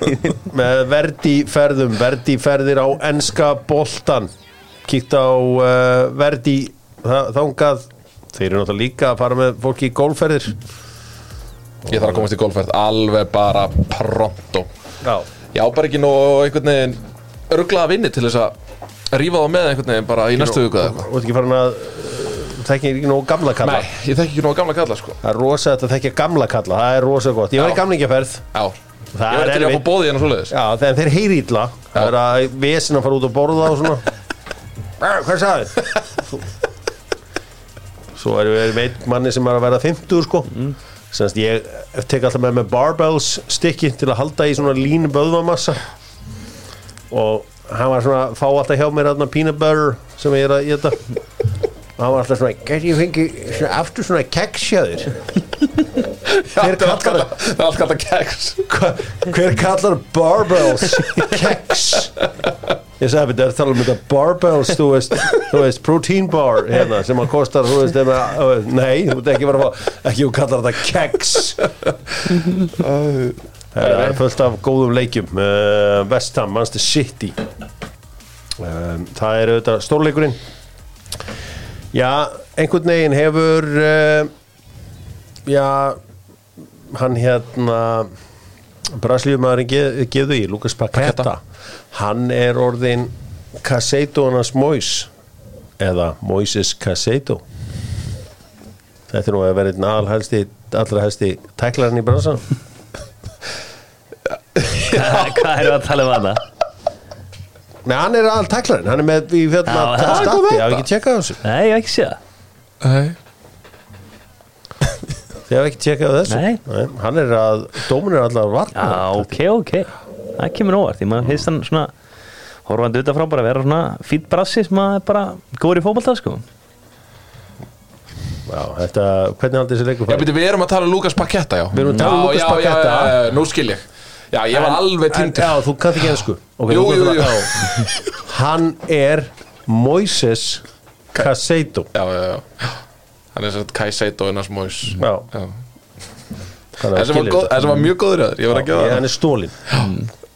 með verdi ferðum verdi ferðir á enska boltan kíkt á uh, verdi þangað. Þeir eru náttúrulega líka að fara með fólki í golfferðir. Ég þarf að komast í golfferð alveg bara pronto. Já, Ég á bara ekki nú einhvern veginn örglaða vinni til þess að rífa það með einhvern veginn bara í næstu viku eða eitthvað. Og ekki farin að þekki ekki nógu gamla kalla. Nei, ég þekki ekki nú gamla kalla sko. Það er rosa þetta þekki gamla kalla, það er rosa gott. Ég var í Já. gamlingjaferð Já, Það ég veit til að fá bóði hérna svoleiðis. Já, þegar þeir heyri illa Það er að vesin að fara út og borða og svona. "Eh, Hvað sagði? Svo erum við með manni sem er að verða 50 sko. Mm. Semst ég tek alltaf með með barbells stykki til að halda í svona línu böðvamassa og hann var svona fá alltaf hjá mér þarna peanut butter sem ég er að geta og hann var alltaf svona gæti ég fengi svona, aftur svona keksjaður hver kallar það Það er allt kallt að keks hver kallar barbells keks? Ég sagði þetta er að tala um þetta barbells þú veist, þú veist protein bar hérna, sem að kostar þú veist, ema, nei, þú veist ekki vera að fá ekki þú kallar þetta keks það er fullt af góðum leikjum. Uh, West Ham, Manchester City. Um, það er auðvitað stórleikurinn. Já, einhvern veginn hefur uh, já hann hérna Brasilíumæðurinn geðu í Lukas Paqueta. hann er orðin Caseido hans Mois eða Moises Caseido þetta er nú að vera einn allra helsti tæklarinn í bransan Hvað erum við að tala um hana? Nei, hann er all tæklarinn, hann er með í Já, hérna það er stati, góð ég þetta. haf ekki tjekkað á þessu. Nei, ég hef ekki séð það. Nei. Þið hef ekki tjekkað á þessu. Nei. Hann er að, dómin er alltaf varna Já, ok, ok. Það kemur óvart, því maður heist hann svona horfandi auðvitað frá bara að vera svona fýtt brassi sem að er bara góður í fótbolta sko. Já, þetta, hvernig haldið þessi leikur Já, beti, við erum að tala um Lukas Paketta, já. Við erum að tala um Já, Lucas já, já, já, já, Nú skil ég Já, ég var alveg En- tindur Já, þú kannt ekki ennsku okay, Jú, jú, jú. það. Já. Hann er Moises Caseido Já, já, já Hann er svona Kai Seito innars Móis Já. En sem var, góð, en sem var mjög góður það Ég var að gefa Hann það er stólin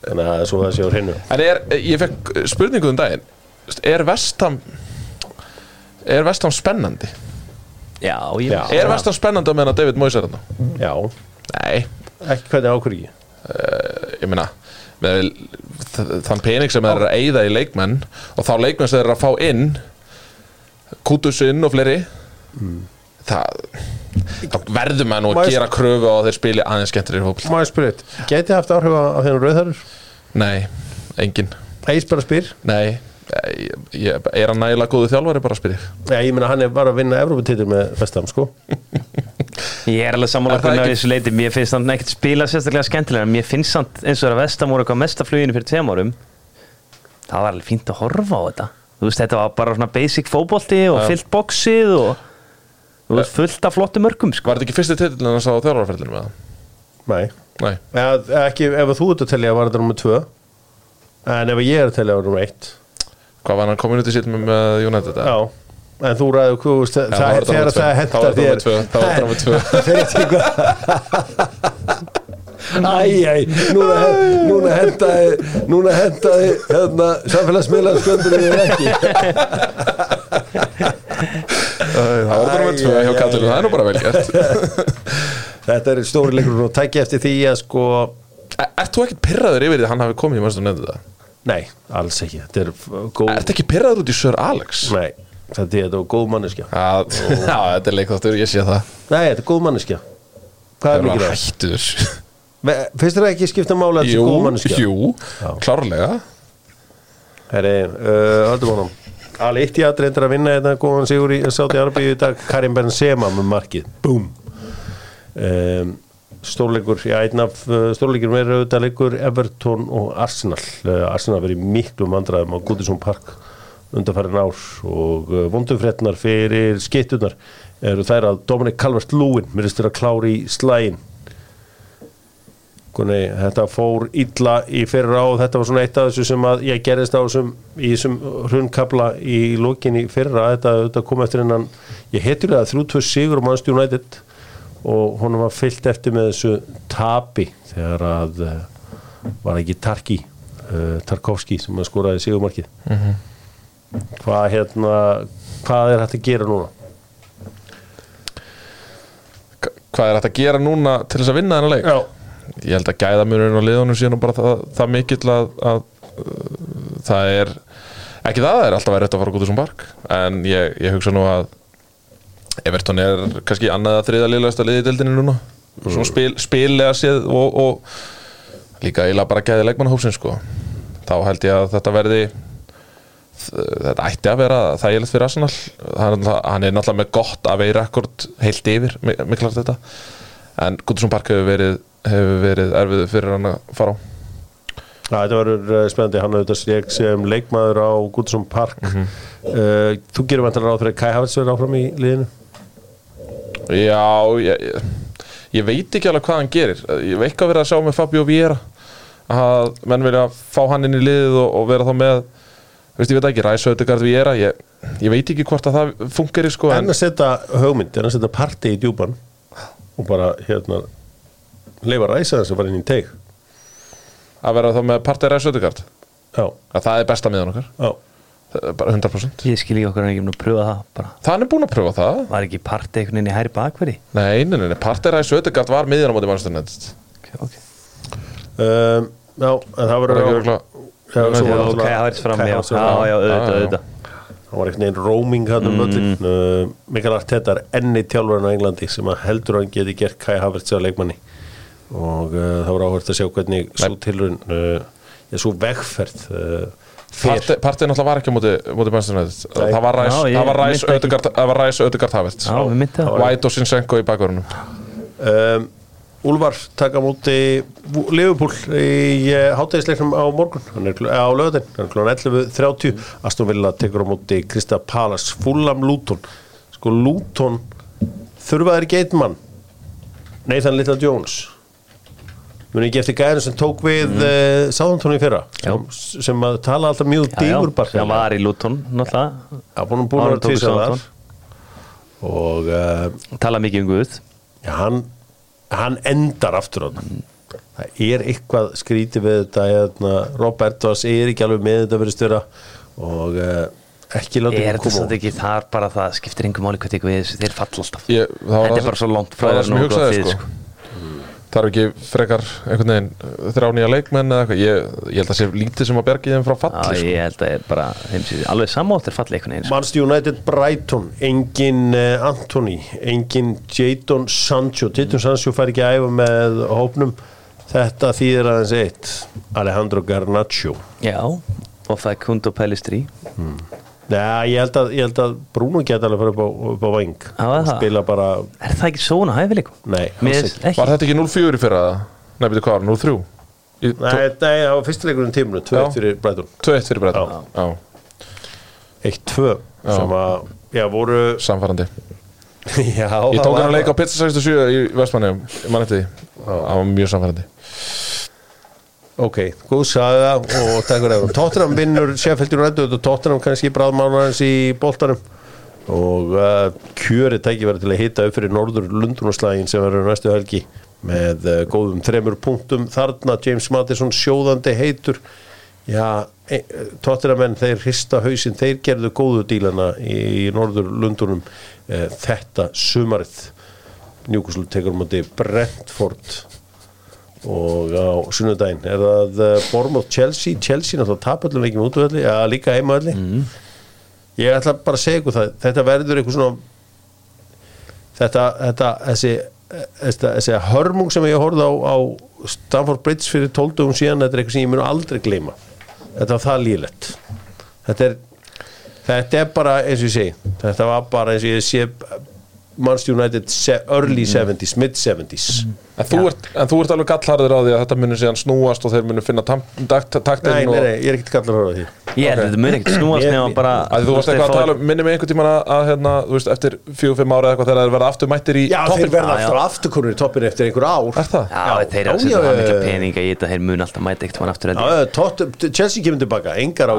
Þannig að svo það sé á hreinu En er, ég fekk spurningu um daginn Er Vestam Er Vestam spennandi? Já, ég Já. Er Vestam spennandi að meina David Moyes er þarna? Já, Nei, ekki hvernig ákvör ekki ég meina með þann pening sem þeir eru að eyða í leikmenn og þá leikmenn sem þeir eru að fá inn Kutusinn og fleiri það, það verður maður nú að Maður- gera kröfu að þeir spili aðeins skemmtir í fólk Má ég spyrja eitt, geti haft áhrif á, þennan rauðhörur? Nei, engin Eis bara spyr. Nei, ég, ég, er hann nægilega góðu þjálfari bara að spyrja Já, ég meina hann er bara að vinna Evropatitur með Vestam, sko Ég er alveg sammála það hvernig að ekki- þessu leiti Mér finnst hann ekkert spila sérstaklega skemmtilega en Mér finnst hann eins og er að Vestam voru eitthvað mesta fluginu fyrir tveim árum Það var alveg fínt að horfa á þetta. Þú veist, þetta var bara svona basic fótbolti og Já. fyllt boxið og þú veist, fullt af flottum mörgum sko. Var þetta ekki fyrsti titillin hans á þjálfarferðinu með það? Nei. Nei, Eða, ekki, ef þú ert að telja var þetta nummer tvö. En ef ég er að telja var nummer eitt. Hvað var hann með, með En þú ræður, það, þetta þegar það var þetta þér. Þá var þetta númer tvö. Þegar ég tekur Æj, núna, hendaði Núna hendaði hérna, Samfélagsmiðlar sköndur ég ekki Það var þetta nummer tvö hjá Kallinu, það er nú bara vel gert. Þetta er stóri leikur og tækja eftir því að sko Er- Ert þú ekkert pyrraður yfir því að hann hafi komið í mannstu nefndu það? Nei, alls ekki. Þetta er Ert ekki pyrraður út í Sir Alex? Nei, þetta er, er góð manneskja. Þetta er leikþáttur, ég sé það. Nei, þetta er góð manneskja. Hvað er Það mikið var það? ekki skipta máli að þetta er góð manneskja? jú, klárlega. Herri, uh, höldum honum. Al Ittihad reyndir að vinna þetta góðan sigur í Sáti Arbíu í dag. Karim Benzema með markið. Búm. Um, Stórleikur, já, einn af uh, stórleikur meira auðvitað leikur Everton og Arsenal. Uh, Arsenal verið miklu mandræðum á Goodison Park undanfærin ár og uh, vondufrétnar fyrir skittunar eru þær að Dominic Calvert-Lewin mér finnst þér að klári í slægin Kunni, þetta fór illa í fyrra og þetta var svona eitt af þessu sem að ég gerðist á þessum, í þessum hrunnkabla í lokin í fyrra. Þetta, þetta kom eftir hennan ég heitulega 3-2 sigur á Manchester United og honum var fyllt eftir með þessu tapi þegar að uh, var ekki Tarki uh, Tarkovski sem að skoraði sigumarkið hvað hérna hvað er hægt að gera núna? Hva- Hvað er þetta að gera núna til þess að vinna þennan leik? Já, Ég held að gæðamurinn á liðunum síðan bara það, það mikill að, að uh, það er ekki það, það er alltaf verið að fara út úr park. En ég, ég hugsa nú að Everton er kannski annað að þriða liðlegasta liði í deildinni núna. Svona spil, spilega séð og, og líka eiginlega bara gæði leikmannahópsin sko. Þá held ég að þetta verði þetta ætti að vera þægilegt fyrir Arsenal. Hann, hann er náttúrulega með gott að vegi rekord heilt yfir, mi- miklar þetta. En Goodison Park hefur verið hefur verið erfið fyrir hann að fara á. Já, þetta verður uh, spennandi, hann auðvitað ég sem leikmaður á Goodson Park. Uh, Þú gerir vantilega ráð fyrir að Kai Havertz verður áfram í liðinu? Já, ég, ég, ég veit ekki alveg hvað hann gerir. Ég veit ekki að vera að sjá með Fabio Vieira að menn vilja fá hann inn í liðið og, og vera þá með veist ég veit ekki, Ræs Ödegard Vieira ég, ég veit ekki hvort að það funkeri sko En en, að setja hugmynd, en að setja parti í djúpan og bara hérna leifa ræsa þess að fara inn í teig. Að vera þá með partið Ræs Ödegard Já, að það er besta miðan okkar? Já. Er bara 100% Ég skil ekki okkur en ekki um að pröfa það bara. Það er búin að pröfa það. Var ekki partið einhvern veginn í hæri bakveri? Nei, nei, nei, nei. partið Ræs Ödegard var miðjan á móti mannstæðan okay, okay. um, Já, en það Það verður er vært fram Kai Já, auðvitað, auðvitað. Það var einhvern veginn roaming hann um öllin uh, Mikael Arteta er enni tjálfurinn á Englandi sem að heldur hann geti gert Kai Havertz á leikmanni. Og uh, það var áhvert að sjá hvernig svo tilrun uh, ég svo vegferð uh, Partið náttúrulega var ekki á móti, Nei. Það var Ræs Það var Ræs myndi það White og Sinchenko í bakverðunum Úlfar taka á móti Liverpool í uh, hátæðisleiknum á morgun. Hann er kl- á er kl. 11.30 Aston Villa tekur á móti Krista Palas Fulham Luton. Sko Luton þurfaðir geitmann Nathan Little Jones. Muni ekki eftir gæðinu sem tók við mm. uh, Sáðantón í fyrra? Sem, sem að tala alltaf mjög dýgur bara. Hann var í Luton náttúrulega. Að búin að búin að tvísar þar og uh, tala mikið um Guð. Já, hann, hann endar aftur á það það er eitthvað skrítið við þetta hérna, Robert Voss er ekki alveg með þetta verið störa og uh, ekki láta er hann þetta koma samt ekki þar bara það skiptir engum máli hvað tekur við þessu, þeir falla alltaf. Ég- það var þetta það- er bara svo langt frá það er það sem ég hugsaði lið, sko. Það er ekki frekar einhvern veginn þrjá nýja leikmenn eða eitthvað? Ég, ég held að sé lítið sem að bergi þeim frá Já, falli sko. ég held að bara, þeim sé alveg samáttir falli einhvern veginn sko. Manchester United Brighton engin uh, Anthony engin Jadon Sancho. Jadon Sancho fær ekki að æfa með hópnum. Þetta þýðir aðeins eitt. Alejandro Garnacho. Já, og það er Kundo Pellistri Nei, ég held að, ég held að Bruno geta alveg farið upp á, upp á veng og það? spila bara Er það ekki svona hæfileikum? Nei, Mér alls ekki. Var þetta ekki 0-4 í fyrra? Nei, betur hvað var, 0-3? Í- Nei, nei, það var fyrstileikurinn tímunu, 2-1 Já. fyrir Brighton 2-1 fyrir. Já, 1-2 sem að, já, voru samfærandi Já, Ég tók hann að leika á Pizza 67 í Vestmannum Ég man eftir því Það var mjög samfærandi Ok, góð saga og takk fyrir það. Tottenham vinnur Sheffield United og Tottenham kannski bráðmánarins í boltanum. Og uh, kjöri tækifæri til að hita upp fyrir norður Lundunarslagin sem verður næstu helgi með uh, góðum þremur punktum. Þarna James Madison sjóðandi heitur. Já, e, Tottenham menn þeir hrista hausinn, þeir gerðu góðu dílana í norður Lundunum uh, þetta sumarið. Newcastle tekur um átti Brentford og á sunnudaginn er það uh, Bournemouth Chelsea? Chelsea náttúrulega tapallum ekki með útvöldi ja, líka heimavalli ég ætla bara að segja ykkur það þetta verður eitthvað svona þetta, þetta þessi, þessi, þessi hörmung sem ég horfði á, á Stamford Bridge fyrir 12 dögum síðan þetta er eitthvað sem ég mun aldrei gleyma. Þetta var það lílegt þetta er þetta er bara eins og ég segi þetta var bara eins og ég sé Manchester United early 70s, mid 70s En þú, ert, en þú ert alveg gallharður á því að þetta munir síðan snúast og þeir munir finna taktinn Nei, nei, nei, ég er ekkert kallar að því Ég held að þetta mun ekkert snúast Ég- nema bara að þú varst eitthvað að tala um, minni mig einhvern tímann að, að hérna, þú veist, eftir fjögur, fimm ára eða eitthvað þegar þeir verða aftur mættir í Já, þeir toppinn. verða Já, já. alltaf afturkonur í toppin eftir einhver ár Er það? Já, þeir eru að já, setja já, það mikla já, já. peninga í þetta þeir mun alltaf mæta eitt aftur Já, ég. já, Chelsea kemur tilbaka, engar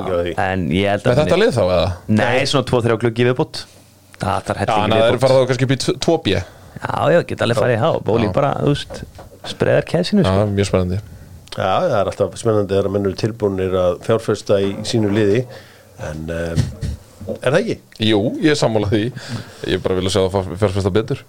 ég Er eða? Nei, svona 2-3 klukki viðbútt Það Já, hellingi en það er farað þá kannski upp í 2B Já, Já, já, geta alveg farið í há Bóli Já. bara, þú veist, spreðar kæsinu sko. mjög spennandi. Já, það er alltaf spennandi þegar menn eru tilbúinir að fjárfesta í sínu liði en um, er það ekki? Jú, ég er sammálað því. Ég bara vilja sjá það fjárfesta betur.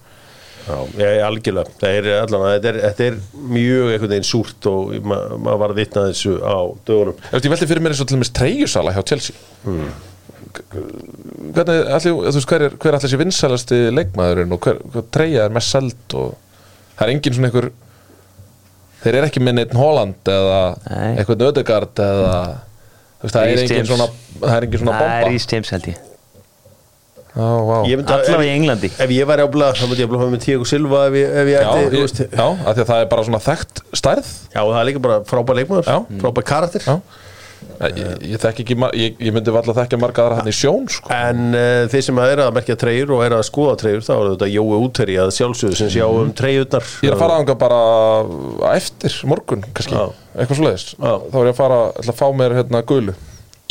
Já, ég er algjörlega. Það er allan að þetta er, þetta er mjög einhvern veginn súrt og ma maður var að vitna þessu á dögunum. Ég velti fyrir mér eins og til dæmis treyjusala hjá Chelsea. Hmm. Hvernig, allir, þú veist, hver er, hver allir sé vinsalasti leikmaðurinn og hver, hver treyja er mest seld og það er engin svona einhver þeir eru ekki með neitt Holland eða Nei. eitthvað Ödegard eða þú veist, það er Reece engin James. svona það er engin svona Það er bomba. Rhys James held ég. Myndi að- Allavega í Englandi. Ef ég væri á blað, þá myndi ég að blað með Tíago Silva ef ég, ef ég Já, ætti, þú ég, já, af því að það er bara svona þekkt stærð. Já, það er líka bara frábær leikmaður, frábær karakter. Já Ég, ég, ekki, ég, ég myndi valla þekkja marga aðra hann í sjón sko. En uh, þeir sem eru að merkja treyjur og eru að skoða treyjur þá er þetta Jói Úteri að sjálfsögðu sem sjá um treyjurnar. Ég er að fara ánga bara á eftir morgun, kannski, Já. eitthvað svo leiðis. Þá er ég að fara, að fá mér hérna gulu.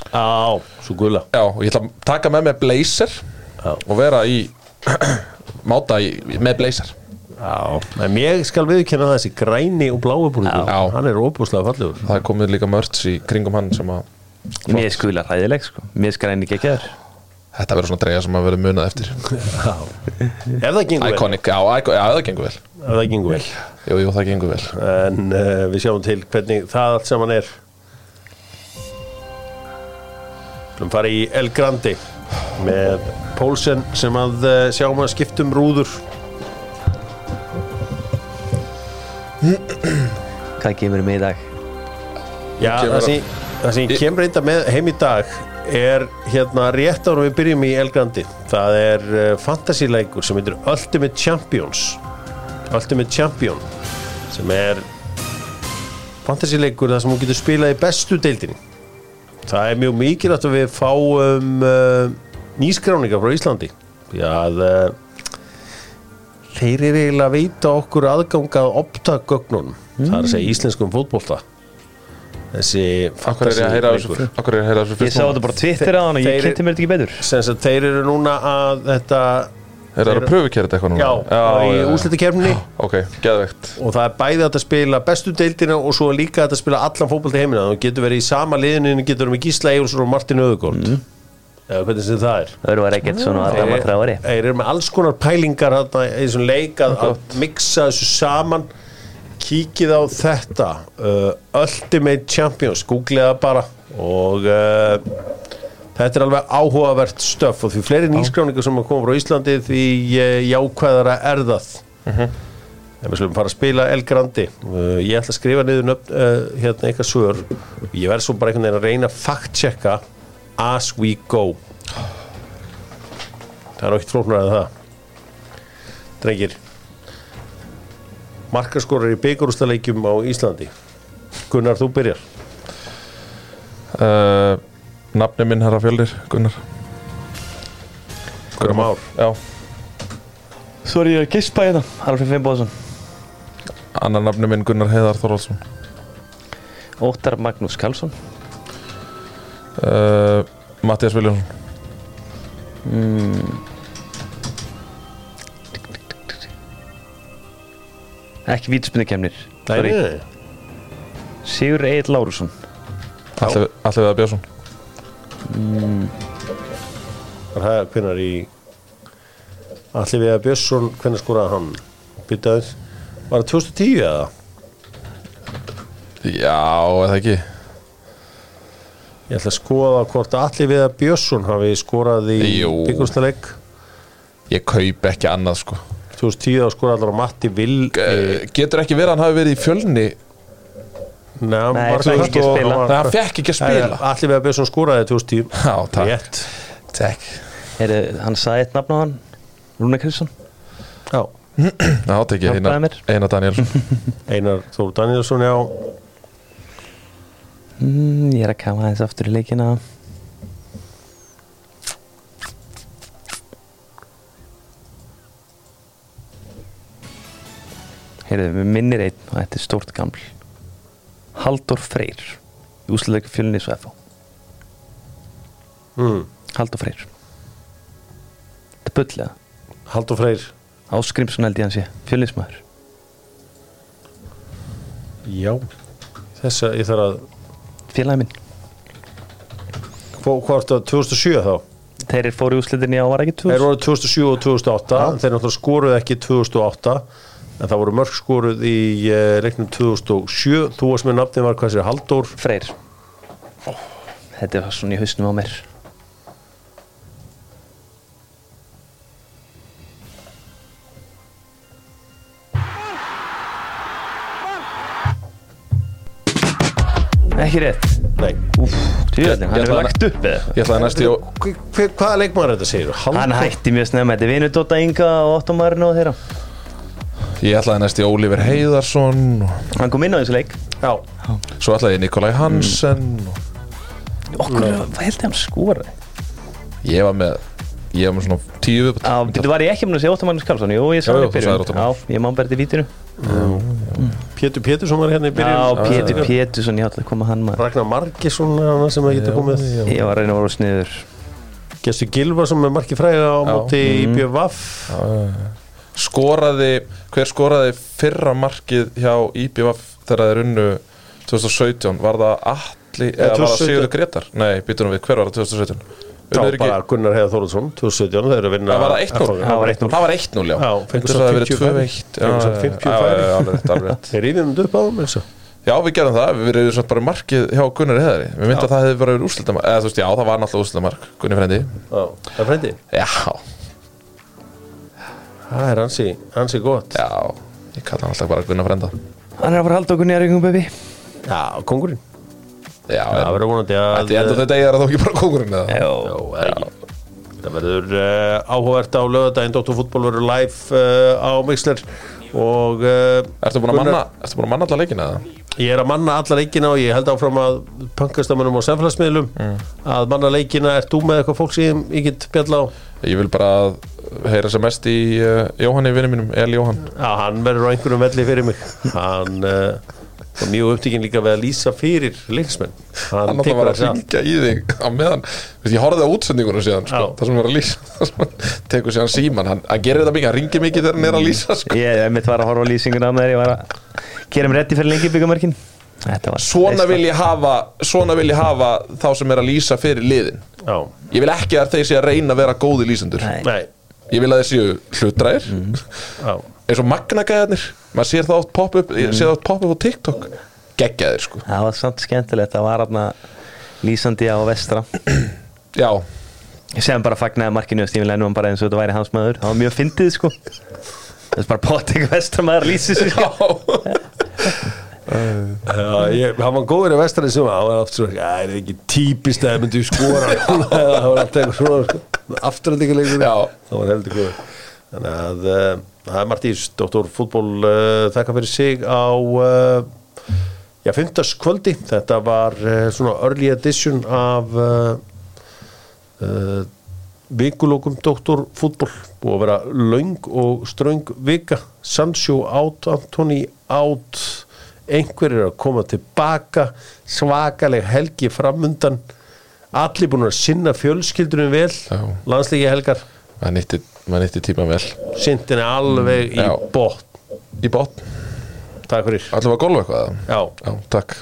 Á, svo gula. Já, og ég ætla að taka með mig blazer og vera í máta í, með blazer Já, en ég skal viðkenna það þessi græni og blái búningur Já. Hann er óbúslega fallegur. Það er komið líka mörts í kringum hann sem að Mér skula hræðileg sko. Mér skræni ekki ekki Þetta verður svona treyja sem að verður munað eftir. Ef það gengur vel. Iconic, já, icon, já, það gengur vel. Ef það gengur vel. Jú, jú, það gengur vel. En uh, við sjáum til hvernig það allt saman er. Við fara í El Grandi með Pólsen sem að uh, sjáum að skiptum rúður Hvað kemur með í dag? Já, það að- sem, það sem ég kemur reynda með heim í dag er hérna rétt ára við byrjum í El Grandi það er uh, fantasíleikur sem heitir Ultimate Champions. Ultimate Champion sem er fantasyleikur þar sem hún getur spilað í bestu deildinni. Það er mjög mikilvægt að við fáum uh, nýskráningar frá Íslandi. Því að uh, þeir eru eiginlega að veita okkur aðgangað optagögnunum það er að segja íslenskum fótbolta. Þessi er ég að er að sá þetta bara á Twitter á hann og ég Þeir- kynnti mér þetta ekki betur. sem sagt þeir eru núna að þetta Er það að pröfukera þetta eitthvað núna? já, í já, já. úslitakefni Ok, geðvegt og það er bæði hægt að spila bestu deildina og svo líka að spila allan fótbolt í heimina þú getur verið í sama liðinu en getur verið með Gísla Egilsson og Martin Öðugóld mm. Eða hvernig sem það er. Það var ekkert svona að dama þráari þeir eru með alls konar pælingar þarna í þessum leik að, að mixa þessu saman. Kíkið á þetta uh, Ultimate Champions googlega bara og uh, þetta er alveg áhugavert stöf og því fleiri nýskráningar sem að koma frá Íslandi því uh, jákvæðara er það. En við slumum fara að spila El Grandi uh, ég ætla að skrifa niður nöfn, uh, hérna eitthvað svör. Ég verð svo bara einhvern veginn að reyna að fact-checka as we go. Það er nokkið flóknar að það. Drengir markaskorar í byggarústaleikjum á Íslandi. Gunnar, þú byrjar. Uh, Nafni minn herra fjöldir, Gunnar. Gunnar Már. Já, Svo er ég að gispa hérna Alfred Finnbóðsson annar nafni minn Gunnar Heiðar Þorvaldsson. Óttar Magnús Karlsson uh, Mattias Viljónsson Ekki vítaspindikemnir Nei, nei, nei. Sigur Egil Lárusson. Að Björnsson. Það er hvernar í að Björnsson hvernig skoraði hann? Byttaður Var það 2010 eða? Já, eða ekki Ég ætla að skoða hvort Allir við að Björnsson hafi skorað í Jú. byggarústaleik Ég kaup ekki annað sko. 2010 þá skoraði allar á Matti Vil uh, Getur ekki verið að hann hafi verið í fjölni? Nei, hann fekk ekki að spila. Nei, hann fekk ekki að spila. Allir við að Björnsson skoraði 2010 Já, takk. Rétt. Takk. Heyri, Hann sagði eitt nafn á hann Rúna Kristsson Já. Já, tek ég Hjálpaði Einar, Danielsson Einar Þór Danielsson, já mm, Ég er að kama aðeins aftur í leikina. Heyrðu, við minnir einn og þetta er stórt gaml. Halldór Freyr í úsleika fjölni svo FH mm. Halldór Freyr. Þetta er bullega Haldur Freyr. Áskrimsson held ég hann sé, fjölnismæður Já Þessa, ég þarf að Félagi minn. Hvað var þetta 2007 þá? Þeir fóru í úslitinni á var ekki Þeir 2000 voru 2007 og 2008 Þeir náttúrulega skoruðu ekki 2008 En það voru mörg skoruð í leiknum 2007 Þú varst með nafnið var hvað sér Halldór? Freyr. Þetta var svona í hausnum á mér Ekki rétt. Nei. Tjóðin, hann Ég hefur ætla að- lagt upp eða? Ég ætlaði næst í ó- Hver, hver, Hvaða leikmaður er þetta segir? Hann hætti mjög snemma, þetta er vinur Dóta Inga og Ottomarinn og þeirra. Ég ætlaði næst í Ólífer Heiðarsson og Hann kom inn á þessu leik. Já. Svo ætlaði ég Nikolai Hansen og Okkur, hvað held ég hann skoraði? Ég var með Ég var með svona tíu Á, betur var ég ekki að segja Ottomarinn Skarlsson Jú, ég Já, sagði já, í Já, í Pétur Pétursson var hérna í Já, byrjun Pétur Pétursson, ég ætla að koma hann maður. Ragnar Margesson er hann sem að geta komið. Ég var að reyna að voru sniður. Gestur Gilvar sem er markið fræga á Já. móti IBVF Skoraði Hver skoraði fyrra markið hjá IBVF þegar þeir unnu 2017 Var það Atli Eða var það 2017? Sigurður Gretar? Nei, býtum við, hver var það 2017? Þá bara Gunnar Heiðar Þóruðsson 2017 þeir eru að vinna Það var það 1-0 Það var 1-0. Það var 1-0, já. Já, Finnst fengu þess svo að það hafi 50 verið 2-1 Fengu svo 50 Já, já, færi. já, alveg rétt, alveg rétt. Þeir þetta upp á og. Já, við gerum það, við verðum svona bara markið hjá Gunnar Heðari Við myndum að það hefði bara verið úrslitamark Eða þú veist, já, það var náttúrulega úrslitamark Gunni frendi Já, það er frendi Já, Það er hansi, hansi gott. Já, ég kalla hann alltaf bara Gunnar frenda Hann er að fara að halda okkur nýja reyngjum bebi Já, kongurinn Já, Það verður vonandi að Þetta er þá ekki bara kongurinn. Það verður uh, áhugavert á lögadaginn Dóttarfútból verður live uh, á Mixler. Og uh, Ertu búin að manna, ertu búin að manna alla leikina eða? ég er að manna alla leikina og ég held áfram að pankastamönnum og samfélagsmiðlum. Að manna leikina, ert þú með eitthvað fólk sem ég get bjalla á? Ég vil bara heyra sem mest í uh, Jóhanni vinnu mínum, El Jóhann. Já, hann verður á einhverjum velli fyrir mig. Hann var mjög upptíkin líka við að lýsa fyrir leiksmenn Hann hann tekur það að ringja í þig á meðan. Vist, Ég horfði á útsendingunum síðan sko. Það sem var að lýsa. Tekur síðan síman Hann, hann gerir þetta mikið, hann ringir mikið þegar hann er að lýsa sko. Ég hef mitt var að horfa á lýsinguna á þegar ég var að gera mér reddi fyrir lengi byggamörkin Þetta var Svona vil ég hafa Svona vil ég hafa þá sem er að lýsa fyrir liðin. Já, Ég vil ekki að þeir sé að reyna að vera góði lýsendur. Nei. nei, Ég vil að þeir séu hlutræðir já eins og magnagæðarnir maður sér það oft pop up, mm. sér það oft pop á TikTok. Geggjaðir sko. Það var samt skemmtilegt, það var aðna lýsandi á vestra. Já, sem bara fagnaði markinu og Stífin Lennum bara eins og þetta væri hans maður. Það var mjög fyndið sko. Það er bara potting vestra maður sig. Sko. Já, ég, hann var góður í vestarinn sem hann var aftur svona, "Æ, er það ekki típist að það myndi skora? Það var alltaf eitthvað svona sko, afturöndingarleikur Já. það var heldur góður. Þannig að uh, það er Martís, doktor fútból uh, þakka fyrir sig á uh, já, fimmtaskvöldi þetta var uh, svona early edition af uh, vikulókum doktor fútból búið að vera löng og ströng vika. Sancho átt, Antoni átt einhver er að koma tilbaka. Svakaleg helgi framundan allir búin að sinna fjölskyldunum vel. Já. landsleiki helgar. Maður nýtti, maður nýtti tíma vel. Sindin er alveg í Já. bótt Í botn, takk fyrir. Allir var golf eitthvað já. Já, takk